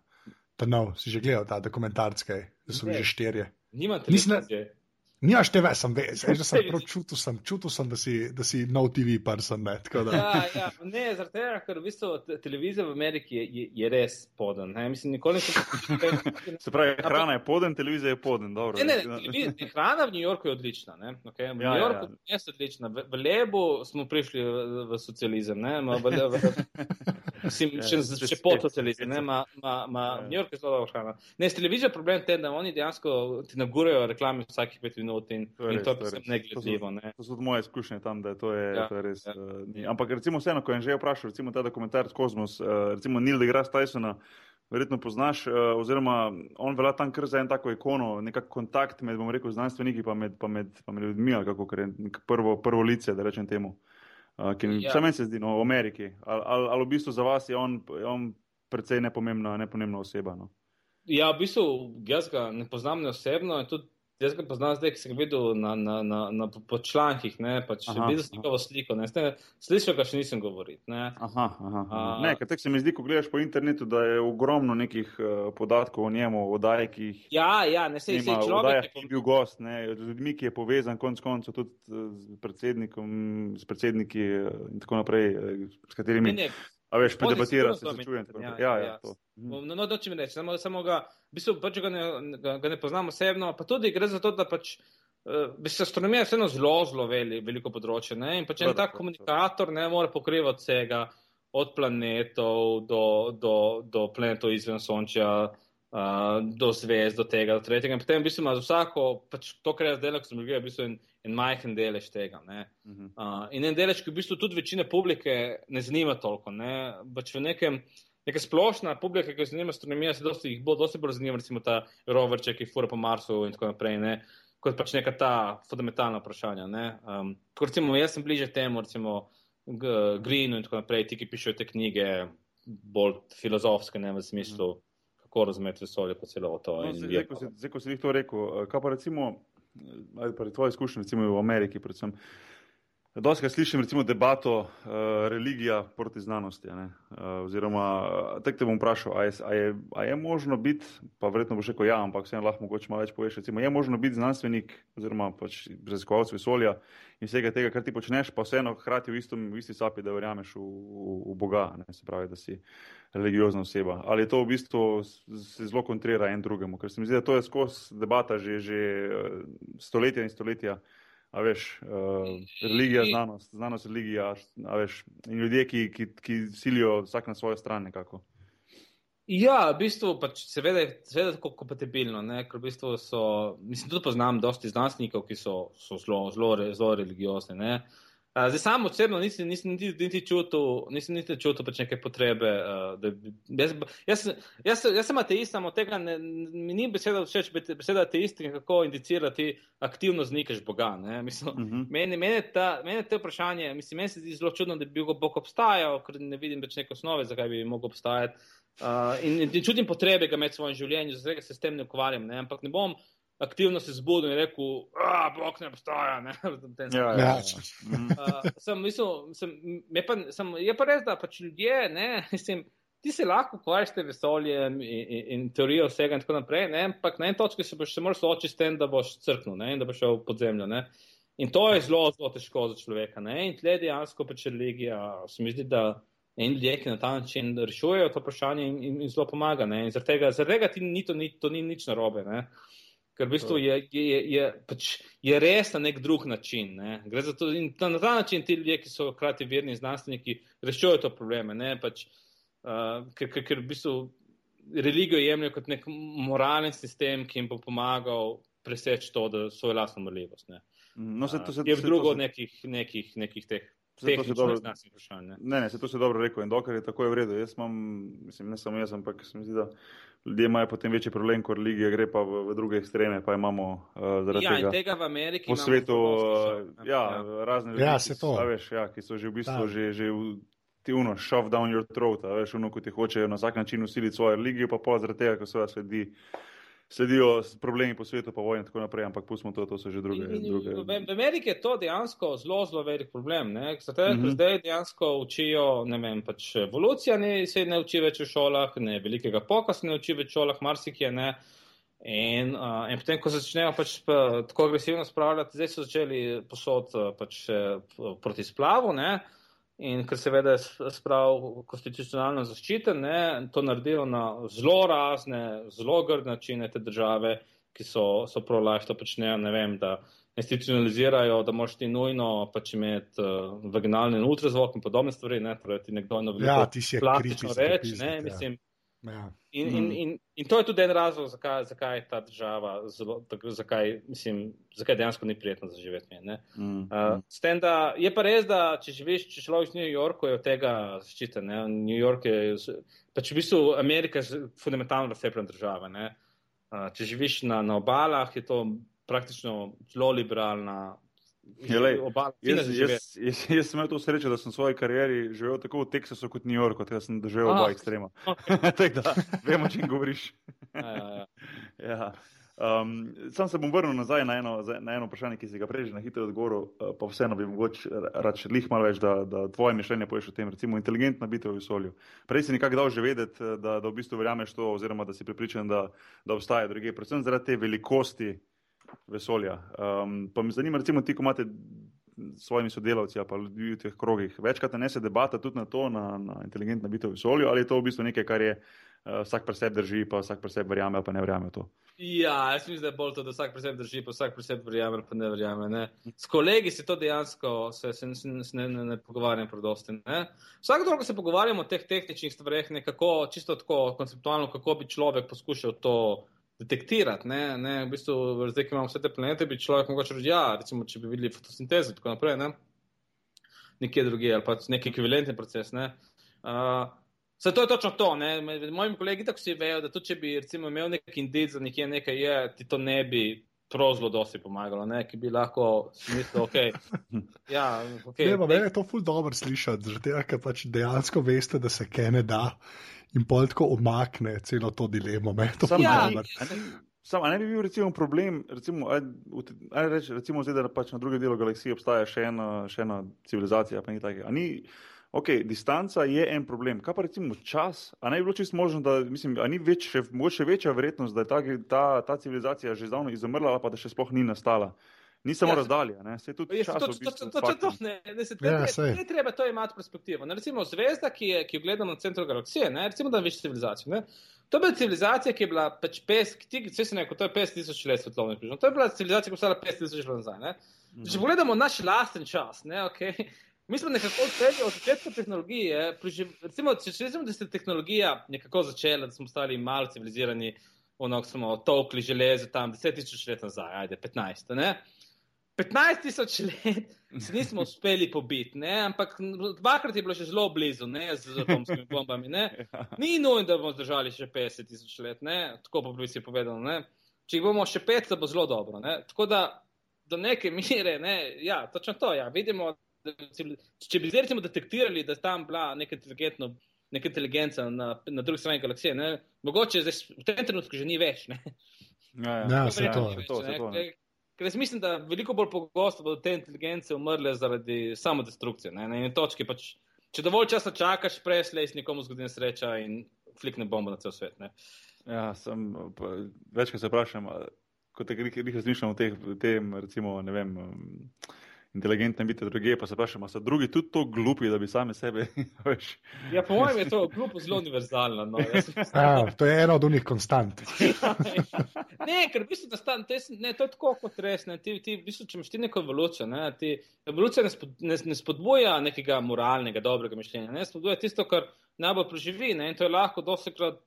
Ta nov, si že gledal ta dokumentarski, da so bili že štirje.
Nimate televizije.
Nimaš te več, sem vedel, že sem prav čutil, sem, čutil sem, da si, da si nov TV person. Ne,
ja, ja, ne, zaradi tega, ker v bistvu televizija v Ameriki je, je, je res poden. Ne, mislim, nikoli nisem.
Se pravi, hrana je poden, televizija je poden. Dobro,
ne, ne, ne, hrana v New Yorku je odlična. Ne, okay, v ja, New Yorku ja. je odlična. V, v Lebu smo prišli v, v socializem. Ne, ma, v, v, v, mislim, ja, še, še po socializmu. Ne, ma, ma, ma, ja. New York je zelo dobra hrana. Ne, s televizijo je problem ten, da oni dejansko ti nagurajo reklame vsakih pet minut minut in to je, in to res, ne gledljivo.
To, so moje izkušnje tam, da to je, ja, to je res. Ja. Uh, ampak recimo vseeno, ko je že vprašal, recimo ta dokumentar Kozmos, uh, recimo Neil deGrasse Tysona, verjetno poznaš, uh, oziroma on velja tam kar za en tako ikono, nekak kontakt med, bom rekel, znanstveniki pa med, pa med, pa med ljudmi, ali kako je prvo, prvo lice, da rečem temu. Uh, ki ja. meni se zdi, no, v Ameriki. Ali al, al v bistvu za vas je on, je on precej nepomembna, nepomembna oseba? No?
Ja, v bistvu jaz ga ne poznam ne osebno tudi Jaz ga poznam zdaj, ki sem ga videl na, na, na, na, po člankih, ne, pač videl sem njegovo sliko, ne, slišal ga še nisem govoriti. Ne,
aha, aha, aha. A, ne tako se mi zdi, ko gledaš po internetu, da je ogromno nekih uh, podatkov o njemu, o dajkih.
Ja, ja, ne se jih človek.
Ki je bil gost, ne, z ljudmi, ki je povezan konc koncev tudi z predsednikom, s predsedniki uh, in tako naprej, s katerimi. Ne, ne. A veš, predebatiraš, se začujem. Ja, ja, ja, ja, to.
Mhm. No, no, doči mi reči, samo, samo ga, v bistvu, pač ga, ne, ga, ga ne poznam osebno, pa tudi gre za to, da pač, uh, astronomija je vseeno zelo, zelo veli, veliko področje. Ne? In pač en tak komunikator ne more pokrivati vsega, od planetov do, do, do planetov izven Sončja, uh, do zvezd, do tega, do tretjega. In potem v bistvu ima za vsako, pač to, kar jaz delam, sem bil, v bistvu en en majhen delež tega. Uh -huh. uh, in en delež, ki v bistvu tudi večine publike ne zanima toliko. Ne? Pač v nekem, neka splošna publika, ki se zanima astronomijo, se dosti, jih bo dosti bolj zanima, recimo ta roverček, ki fura po Marsu in tako naprej, ne? kot pač neka ta fundamentalna vprašanja. Um, kot recimo, jaz sem bliže temu, recimo Greenu in tako naprej, ti, ki pišejo te knjige, bolj filozofske, ne v smislu. Mm. Kako razumeti vesolje, pa celo to.
No, zdaj, ko si, zdaj, ko si jih to rekel, eh, kaj pa recimo, ali pa tvoje izkušnje, recimo v Ameriki, predvsem, uh, Doskrat slišim recimo debato uh, religija proti znanosti. Uh, oziroma, tako te bom vprašal, a je, a je, a je možno biti, pa verjetno boš rekel ja, ampak vseeno lahko mogoče malo več poveš. Recimo, je možno biti znanstvenik oziroma pač raziskovalec vesolja in vsega tega, kar ti počneš, pa vseeno hkrati v, istom, v isti sapi, da verjameš v, v, v Boga, ne? se pravi, da si religiozna oseba. Ali to v bistvu se zelo kontrira en drugemu, ker se mi zdi, da to je skozi debata že, že stoletja in stoletja. A veš, uh, religija, znanost, znanost, religija, a veš, in ljudje, ki, ki, ki silijo vsak na svojo stran nekako.
Ja, v bistvu pač seveda, seveda tako kompatibilno, ne? ker v bistvu so, mislim, tudi poznam dosti znanstvenikov, ki so, so zelo, zelo, zelo religiozni, ne? Uh, Zdaj, sam osebno nisem, nisem niti, niti čutil, nisem niti čutil pač neke potrebe. Uh, da, jaz, jaz, jaz, jaz sem ateist, samo tega ne, mi ni beseda všeč, beseda ateist, kako indicirati aktivno znikaš Boga. Mislim, uh mhm. -huh. meni, meni, ta, meni te vprašanje, mislim, meni se zdi zelo čudno, da bi Bog obstajal, ker ne vidim več neke osnove, zakaj bi mogel obstajati. Uh, in, in čutim potrebe ga imeti v svojem življenju, zato se s tem ne ukvarjam. Ne? Ampak ne bom aktivno se zbudil in rekel, da Bog ne obstaja. Ne?
ja, ja. ja.
uh, sem, mislim, sem, pa, sem, je pa res, da pač ljudje, ne, mislim, ti se lahko ukvarjaš s vesoljem in, in, in teorijo vsega in tako naprej, ne? ampak na eni točki se boš se moral soočiti s tem, da boš crknil in da boš šel pod zemljo. Ne? In to je zelo, zelo težko za človeka. Ne? In tle dejansko pač religija, se mi zdi, da. In ljudje, ki na ta način rešujejo to vprašanje, in, in, in zelo pomaga. Zaradi tega, zaradi tega ti ni to, ni, to ni nič narobe. Uh, Ker v bistvu je, je, je, pač je res na nek drug način. Ne? To, ta, na ta način ti ljudje, ki so hkrati verni znanstveniki, rešujejo to probleme. Pač, uh, ker, ker, ker v bistvu religijo jemljajo kot nek moralen sistem, ki jim bo pomagal preseči to, da svojo lastno umrljivost.
No, se, to, se,
je v drugo nekih, nekih, nekih teh. Ne,
ne, se to si dobro rekel in dokler je tako je v redu. Jaz imam, mislim, ne samo jaz, ampak se mi zdi, da ljudje imajo potem večji problem, kot lige gre pa v, v druge ekstreme, pa imamo uh, zaradi
ja,
tega,
tega v Ameriki.
Po svetu, uh, ja, ja, razne
ja, ljudi, ki,
veš, ja, ki so že v bistvu že, že v ti uno, shove down your throat, veš, uno, ko ti hočejo na vsak način usiliti svojo religijo, pa pa zaradi tega, ker so vas sledi sledijo problemi po svetu, pa vojne in tako naprej, ampak pustimo to, to so že druge. In, in, druge.
V, v Ameriki je to dejansko zelo, zelo velik problem. Zato, mm -hmm. Zdaj dejansko učijo, ne vem, pač evolucija ne, se ne uči več v šolah, ne velikega poka se ne uči več v šolah, marsikje ne. In, uh, in potem, ko se začnejo pač pa, tako agresivno spravljati, zdaj so začeli posod pač, proti splavu. Ne? In ker seveda je sprav konstitucionalno zaščiten, ne, to naredijo na zelo razne, zelo grd načine te države, ki so, so pro-life, to počnejo, ne vem, da institucionalizirajo, da moš ti nujno pač imeti uh, vaginalni in ultrazvok in podobne stvari, ne, torej ti nekdo eno veliko
ja,
plastično reči, ne, ja. mislim, Ja. In, in, in, in to je tudi en razlog, zakaj, zakaj je ta država, zelo, tak, zakaj, mislim, zakaj dejansko ni prijetno za živeti. Mm. Uh, da, je pa res, da če živiš, če človek v New Yorku, je od tega zaščiten. New York je, pač v bistvu Amerika je fundamentalno razcepljena država. Uh, če živiš na, na obalah, je to praktično zelo liberalna
Je, lej, jaz, jaz, jaz, jaz sem imel to srečo, da sem v svoji karieri živel tako v Teksasu kot v New Yorku, da sem doživel oba ekstrema. Okay. da, vemo, če govoriš. ja, ja, ja. ja. Um, sam se bom vrnil nazaj na eno, na eno vprašanje, ki si ga prej že na hitro odgovoril, uh, pa vseeno bi mogoče še lih malo več, da, da tvoje mišljenje poješ o tem, recimo inteligentna biti v vesolju. Prej si nekako dal že vedeti, da, da v bistvu verjameš to, oziroma da si pripričan, da, da obstaja druge, predvsem zaradi te velikosti vesolja. Um, pa me zanima, recimo, ti, ko imate s svojimi sodelavci ali pa ljudmi v teh krogih, večkrat ne se debata tudi na to, na, na inteligentno biti v vesolju, ali je to v bistvu nekaj, kar je uh, vsak pri sebi drži, pa vsak pri sebi verjame pa ne verjame v to.
Ja, jaz mislim, da je bolj to, da vsak pri sebi drži, pa vsak pri sebi verjame pa ne verjame. Ne. S kolegi se to dejansko se, se, se, se ne, ne, ne pogovarjam predosti. Vsak drugo se pogovarjamo o teh tehničnih stvareh, nekako čisto tako konceptualno, kako bi človek poskušal to detektirati. Ne, ne, v bistvu, zdaj, ki imamo vse te planete, bi človek mogoče reči, ja, recimo, če bi videli fotosintezo in tako naprej, ne, nekje drugje ali pa nek ekvivalentni proces. Ne. Uh, Zato je točno to. Ne? Mojim kolegi tako si vejo, da tudi če bi recimo, imel nek indic za nekje nekaj, je, ti to ne bi prav zelo dosti pomagalo, ne? ki bi lahko smislil, ok. Ja, okay.
Ne, meni je to ful dobro slišati, tega, ker pač dejansko veste, da se kaj ne da in pol tako omakne celo to dilemo.
Sam, ja, Sam, ne bi bil recimo problem, recimo, aj, aj reč, recimo zdaj, da pač na drugem delu galaksije obstaja še ena, še ena civilizacija, pa ni tako. Ok, distanca je en problem. Kaj pa recimo čas? A ne bi bilo čisto možno, da mislim, ni več, še, mogoče večja verjetnost, da je ta, ta, ta civilizacija že zdavno izumrla, pa da še sploh ni nastala. Ni samo ja, razdalja, ne? se tudi čas. To, to, to, to, to,
ne, ne, se, ja, ne, ne treba to imati perspektivo. Ne, recimo zvezda, ki, je, ki jo gledamo na centru galaksije, ne, recimo da je več civilizacij. Ne? To je bila civilizacija, ki je bila pač pes, ki ti, vse se neko, to je 5000 let svetovne križne. To je bila civilizacija, ki je bila 5000 let nazaj. Ne? Mm. Če pogledamo naš lasten čas, ne, okay, mi smo nekako odpeljali od začetka tehnologije. Recimo, če rečemo, da se je tehnologija nekako začela, da smo stali malo civilizirani, ono, smo tokli železo tam 10 tisoč let nazaj, ajde 15. Ne? 15 tisoč let se nismo uspeli pobiti, ne? ampak dvakrat je bilo še zelo blizu ne? z atomskimi bombami. Ne? Ni nujno, da bomo zdržali še 50 tisoč let, ne? tako pa bi si povedal. Ne? Če jih bomo še 500, bo zelo dobro. Ne? Tako da do neke mere, ne? ja, točno to. Ja. Vidimo, da, če bi zdaj recimo detektirali, da je tam bila neka inteligentna. Neka inteligenca na, na drugi strani galaksije, ne? mogoče zdaj, v tem trenutku že ni več.
Ja, ja, ja, se to,
več, to, to, to, Ker jaz mislim, da veliko bolj pogosto bodo te inteligence umrle zaradi samodestrukcije. Na eni točki pač, če dovolj časa čakaš, preslej, nekomu zgodi nesreča in flikne bombo na cel svet. Ne?
Ja, sem večkrat se vprašam, kot te grih razmišljam o tem, recimo, ne vem. Um, inteligentne biti druge, pa se vprašamo, so drugi tudi tako glupi, da bi sami sebe.
ja, po mojem je to glupo zelo univerzalno. No.
A, to je ena od unih konstant.
ne, ker v bistvu, da stan, te, ne, to je tako kot res. Ne, ti, ti, v bistvu, če imaš ti neko evolucijo, ne, ti, evolucija ne, spod, ne, ne spodbuja nekega moralnega, dobrega mišljenja, ne spodbuja tisto, kar najbolj preživi. Ne, in to je lahko dosekrat.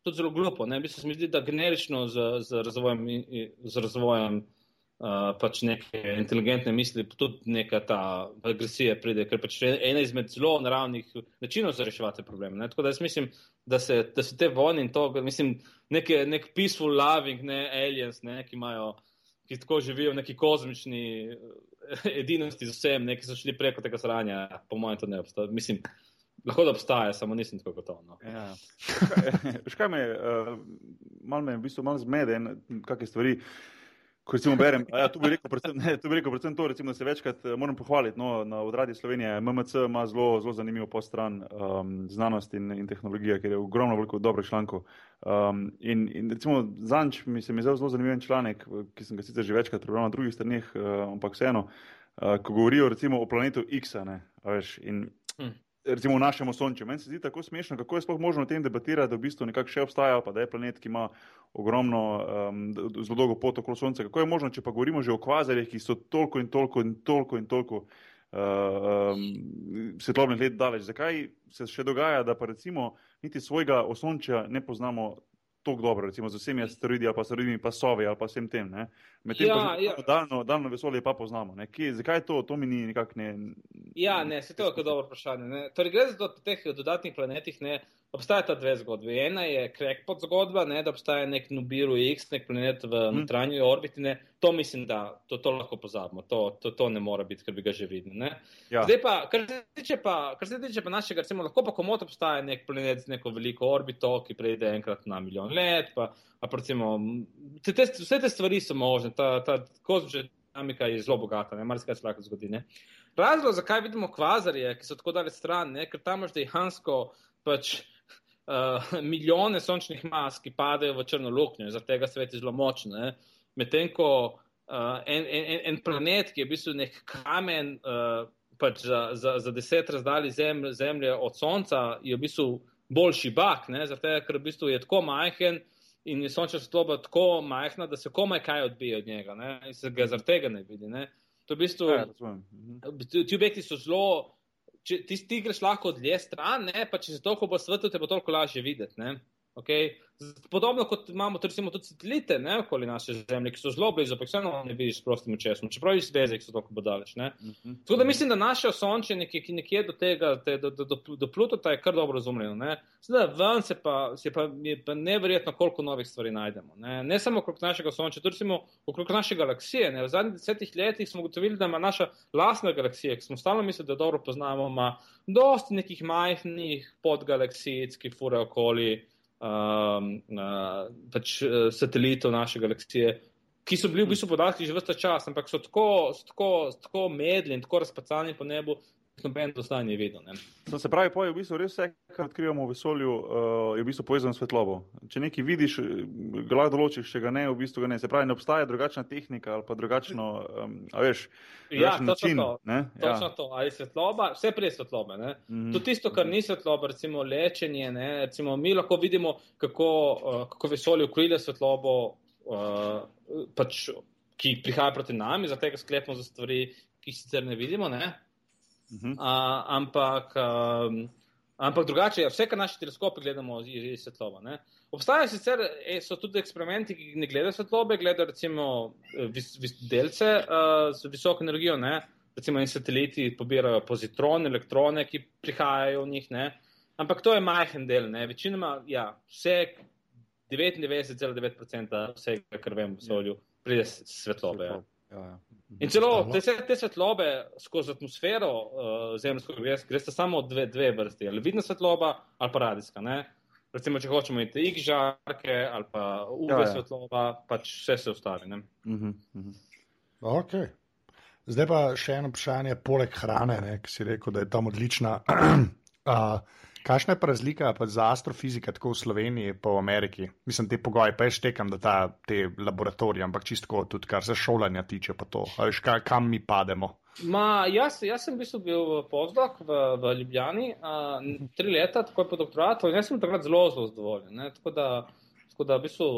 Tudi zelo glupo. Ne? Bi se mi zdi, da generično z, z razvojem, z razvojem uh, pač neke inteligentne misli, tudi neka ta agresija pride, ker pač je ena izmed zelo naravnih načinov za reševati probleme. Tako da jaz mislim, da se, da se te vojne in to, mislim, neke, nek peaceful loving, ne aliens, ne, ki imajo, ki tako živijo v neki kozmični eh, edinosti z vsem, neki so šli preko tega sranja, po mojem to ne obstaja. Mislim, Lahko da obstaja, samo nisem tako gotovo. No. Ja.
Škaj me, uh, malo me, v bistvu, malo zmede, kakšne stvari. Uh, Ko recimo berem, ja, tu, bi rekel, predvsem, ne, tu bi rekel predvsem to, recimo, da se večkrat uh, moram pohvaliti no, na odradi Slovenije. MMC ima zelo, zelo zanimivo postran um, znanost in, in tehnologija, ker je ogromno veliko dobrih člankov. Um, in, in recimo zanč mi se mi zelo, zelo zanimiv članek, ki sem ga sicer že večkrat prebral na drugih straneh, uh, ampak vseeno, uh, ko govorijo recimo o planetu X, ne, veš, in hmm recimo v našem osončju. Meni se zdi tako smešno, kako je sploh možno o tem debatirati, da v bistvu nekako še obstaja, pa da je planet, ki ima ogromno, um, zelo dolgo pot okoli Sonca. Kako je možno, če pa govorimo že o kvazarjih, ki so toliko in toliko in toliko in toliko uh, um, svetlobnih let daleč. Zakaj se še dogaja, da pa recimo niti svojega osončja ne poznamo tako dobro, recimo z vsemi asteroidi ali pa asteroidimi pasovi ali pa vsem tem. Medtem ja, pa ja. daljno, daljno vesolje pa poznamo. Kje, zakaj to, to mi ni nekako ne.
Ja, ne, se to je dobro vprašanje. Torej, gre za teh dodatnih planetih. Ne, obstajata dve zgodbi. Ena je crackpot zgodba, ne, da obstaja nek Nubiru X, nek planet v hmm. notranji orbiti. Ne. To mislim, da to, to lahko pozabimo. To, to, to ne mora biti, ker bi ga že videli. Ja. Zdaj pa, kar se tiče pa, kar se tiče pa našega, recimo, lahko pa komot obstaja nek planet z neko veliko orbito, ki prejde enkrat na milijon let. Pa, pa recimo, te, te, vse te stvari so možne, ta, ta kozmična dinamika je zelo bogata, marsikaj se lahko zgodi. Ne. Razlog, zakaj vidimo kvazarje, ki so tako daleč stran, ne, ker tam imaš dejansko pač uh, milijone sončnih mas, ki padejo v črno luknjo, zaradi tega svet je zelo močen. Medtem ko uh, en, en, en planet, ki je v bistvu nek kamen, uh, pač za, za, za deset razdalj zemlje, zemlje od Sonca, je v bistvu boljši bak, zaradi tega, ker v bistvu je tako majhen. In je sončna svetloba tako majhna, da se komaj kaj odbije od njega, ne? in se ga zaradi tega ne vidi. Ne? To v bistvu, ja, ti objekti so zelo, če ti, ti greš lahko dlje stran, ne, pa če se toliko bo svetu, te bo toliko lažje videti. Okay? Podobno kot imamo recimo, tudi satelite ne, okoli naše zemlje, ki so zelo blizu, pa vseeno ne vidiš s prostim očesom, čeprav iz veze, ki so tako bodaleč. Uh -huh. Tako da mislim, da naše osončje nekje, nekje do tega, te, do, do, do, do Plutota je kar dobro razumljeno. Zdaj, ven se pa, se pa, je pa neverjetno, koliko novih stvari najdemo. Ne, ne samo okrog našega osončja, tudi recimo okrog naše galaksije. Ne. V zadnjih desetih letih smo ugotovili, da ima naša lastna galaksija, ki smo stalno mislili, da dobro poznamo, ima dosti nekih majhnih podgalaksij, ki furajo okoli um, uh, pač, uh, satelitov naše galaksije, ki so bili v bistvu podatki že vse čas, ampak so tako, so tako, tako medli in tako razpacani po nebu, noben do zdaj ni vedel.
To se pravi, poje v bistvu res vse, kar odkrivamo v vesolju, uh, je v bistvu povezano s svetlobo. Če nekaj vidiš, ga lahko določiš, če ga ne, v bistvu ga ne. Se pravi, ne obstaja drugačna tehnika ali pa drugačno, um, a veš,
ja,
način.
To. Ja. Točno ja. to, ali svetloba, vse prej svetlobe. Mm -hmm. Tudi tisto, kar ni svetloba, recimo lečenje, ne? recimo mi lahko vidimo, kako, uh, kako vesolje ukrije svetlobo. Uh, pač, ki prihaja proti nam, zato sklepamo za stvari, ki sicer ne vidimo. Ne? Uh, ampak, um, ampak drugače, vse, kar naši teleskopi gledamo, je svetloba. Obstajajo sicer e, tudi eksperimenti, ki ne gledajo svetlobe, gledajo recimo eh, vis, vis, delce uh, z visoko energijo. Ne? Recimo, in sateliti pobirajo pozitron, elektrone, ki prihajajo v njih. Ne? Ampak to je majhen del. Ne? Večinoma, ja, vse 99,9% vsega, kar vem v solju, pride svetlobe. Ja. Ja, ja. In celo te, te svetlobe skozi atmosfero uh, zemljskega gre, gre samo dve, dve vrsti, ali vidna svetloba ali pa radijska. Ne? Recimo, če hočemo imeti X žarke ali pa UV ja, ja. svetloba, pač vse se ustavi. Uh -huh, uh -huh.
okay. Zdaj pa še eno vprašanje, poleg hrane, ne, ki si rekel, da je tam odlična. uh, Kakšna je pa razlika pa za astrofizika tako v Sloveniji in v Ameriki? Mislim, te pogoje, pa je štekam, da ta, te laboratorije, ampak čisto tudi kar se šolanja tiče, pa to, veš, ka, kam mi pademo.
Ma, jaz, jaz sem v bistvu bil postdoc v, v Ljubljani uh, tri leta, tako po doktoratu, in jaz sem takrat zelo, zelo zadovoljen. Tako da, tako da v bistvu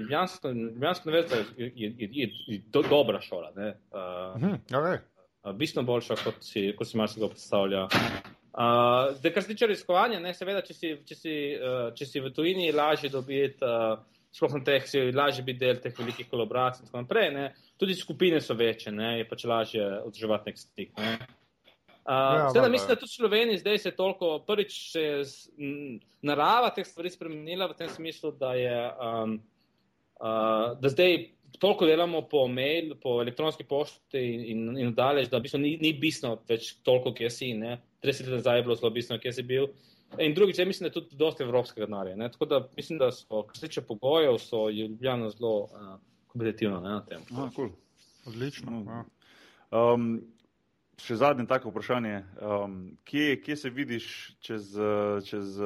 Ljubljansko, Ljubljansko univerza je, je, je, je, je do, dobra šola. Uh, uh -huh, okay. bistveno boljša, kot si, kot si marsikdo predstavlja. Uh, zdaj, kar se tiče raziskovanja, ne, seveda, če si, če, si, uh, če si v tujini, je lažje dobiti, uh, sploh na teh, si lažje biti del teh velikih kolaboracij in tako naprej. Ne. Tudi skupine so večje, ne, je pač lažje odživati nek stik. Ne. Uh, ja, zdaj, mislim, da tudi v Sloveniji zdaj se je toliko, prvič se je m, narava teh stvari spremenila v tem smislu, da je um, uh, da zdaj toliko delamo po mail, po elektronski pošti in, in, in dalje, da v bistvu ni, ni bisno več toliko, kje si. Ne. 30 let nazaj je bilo zelo bistveno, kje si bil. In drugič, ja mislim, da je tudi dosti evropskega denarja. Tako da mislim, da so, kar se tiče pogojev, so Ljubljana zelo uh, kompetitivna na tem.
Ah, cool. Odlično. Ja. Um, še zadnje tako vprašanje. Um, kje, kje se vidiš čez, čez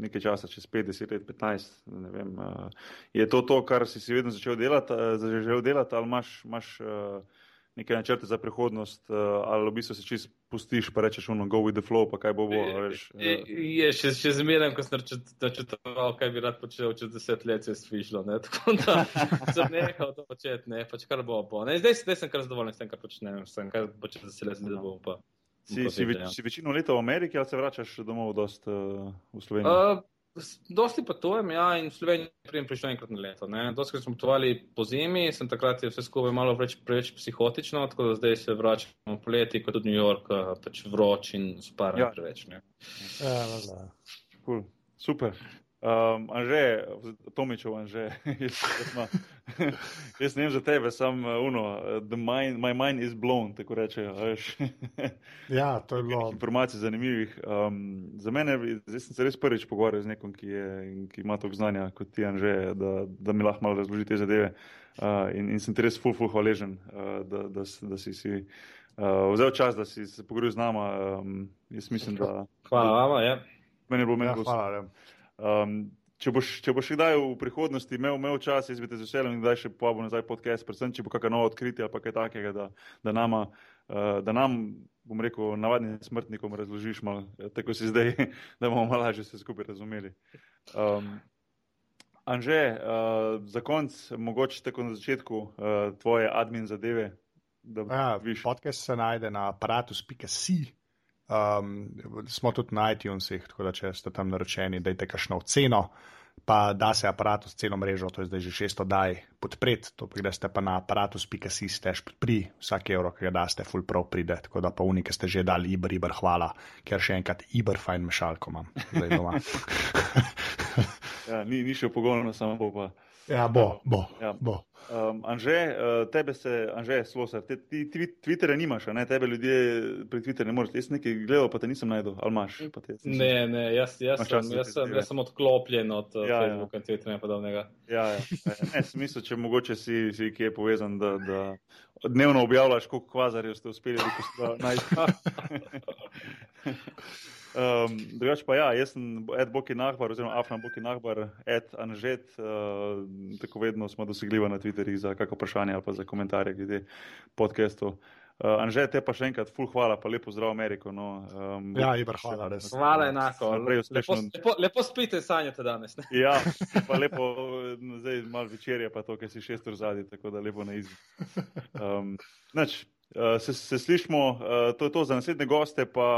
nekaj časa, čez 50 let, 15? Vem, uh, je to to, kar si, si vedno začel delati, uh, začel delati ali imaš. imaš uh, neke načrte za prihodnost, uh, ali v bistvu se čist pustiš, pa rečeš, no, go with the flow, pa kaj bo bo. Veš,
je, je, še, še zmeraj, ko sem načrtoval, kaj bi rad počel čez deset let, se je svišlo. Tako da sem nehal to početi, ne, pač kar bo bo. Ne, zdaj, zdaj sem kar zadovoljen s tem, kar počnem, sem kar počel deset let, da bom pa.
Si, si, več, si večino leta v Ameriki ali se vračaš domov dost, uh, v Slovenijo? Uh,
Dosti potujem, ja, in v Sloveniji prijem prišel enkrat na leto. Dosti smo potovali po zimi, sem takrat je vse skupaj malo preveč, preveč psihotično, tako da zdaj se vračamo poleti, kot tudi New York, eh, pač vroč in spara ja. preveč. Ne. Ja,
da. Cool. Super. Um, Anže, Tomičev, Anže, jaz, jaz ne vem za tebe, sam uh, uno, mind, my mind is blown, tako rečejo.
ja, to je bilo.
Informacij zanimivih. Um, za mene, zdaj sem se res prvič pogovarjal z nekom, ki, je, ki ima toliko znanja kot ti, Anže, da, da mi lahko malo razloži te zadeve. Uh, in, in sem ti res full, full hvaležen, uh, da, da, da si si uh, vzel čas, da si se pogovoril z nama. Um, jaz mislim, da.
Hvala vam, ja.
Meni je bilo meni ja, hvala. Ja. Um, če, boš, če boš kdaj v prihodnosti imel, imel čas, jaz bi te z veseljem kdaj še povabil nazaj podcast, predvsem če bo kakšno novo odkritje ali kaj takega, da, da, nama, uh, da nam, bom rekel, navadnim smrtnikom razložiš malo, eh, tako si zdaj, da bomo malo lažje se skupaj razumeli. Um, Anže, uh, za konc, mogoče tako na začetku uh, tvoje admin zadeve.
Ja, podcast se najde na aparatus.si. Um, smo tudi na iTunesih, tako da če ste tam naročeni, dajte kakšno oceno, pa da se aparatus celo mrežo, to je zdaj že 600 daj podpreti, to pa greste pa na aparatus.si stež pri vsak evro, ki ga daste, full pro pride, tako da pa unike ste že dali, iber, iber, hvala, ker še enkrat iber fajn mešalko imam zdaj doma.
ja, ni, ni še pogojno, samo bo pa.
Ja, bo, bo. Ja. bo.
Um, Anže, uh, tebe se, Anže, slosar, te, ti, ti Twitterja nimaš, ne? tebe ljudje pri Twitterju ne moreš. Jaz nekaj gledal, pa te nisem najdel, ali imaš?
Ne, ne, jaz, jaz, sem, jaz, sem, jaz sem odklopljen od uh, ja, ja, Facebooka in Twitterja in podobnega.
Ja, ja, ja. Ne, smisel, če mogoče si, si kje povezan, da, da dnevno objavljaš, koliko kvazarjev ste uspeli najti. Um, drugač pa ja, jaz sem Ed Boki Nahbar, oziroma Afran Boki Nahbar, Ed Anžet, uh, tako vedno smo dosegljivi na Twitterju za kakšno vprašanje ali pa za komentarje glede podcastov. Uh, Anže, te pa še enkrat, full hvala, pa lepo zdrav Ameriko. No,
um, ja, Ibr, hvala, res.
Hvala enako. Lepo, lepo, lepo spite sanjate danes. Ne?
Ja, pa lepo, zdaj malo večerje, pa to, ker si šest ur zadnji, tako da lepo na izbi. Um, Uh, se, se slišmo, uh, to je to za naslednje goste, pa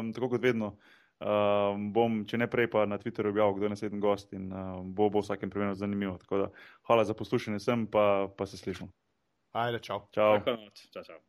um, tako kot vedno. Um, bom, če ne prej, pa na Twitterju objavil, kdo je naslednji gost in uh, bo, bo v vsakem primeru zanimivo. Da, hvala za poslušanje, sem pa, pa se slišmo.
Ajde, čau.
Čau.
Čau, čau.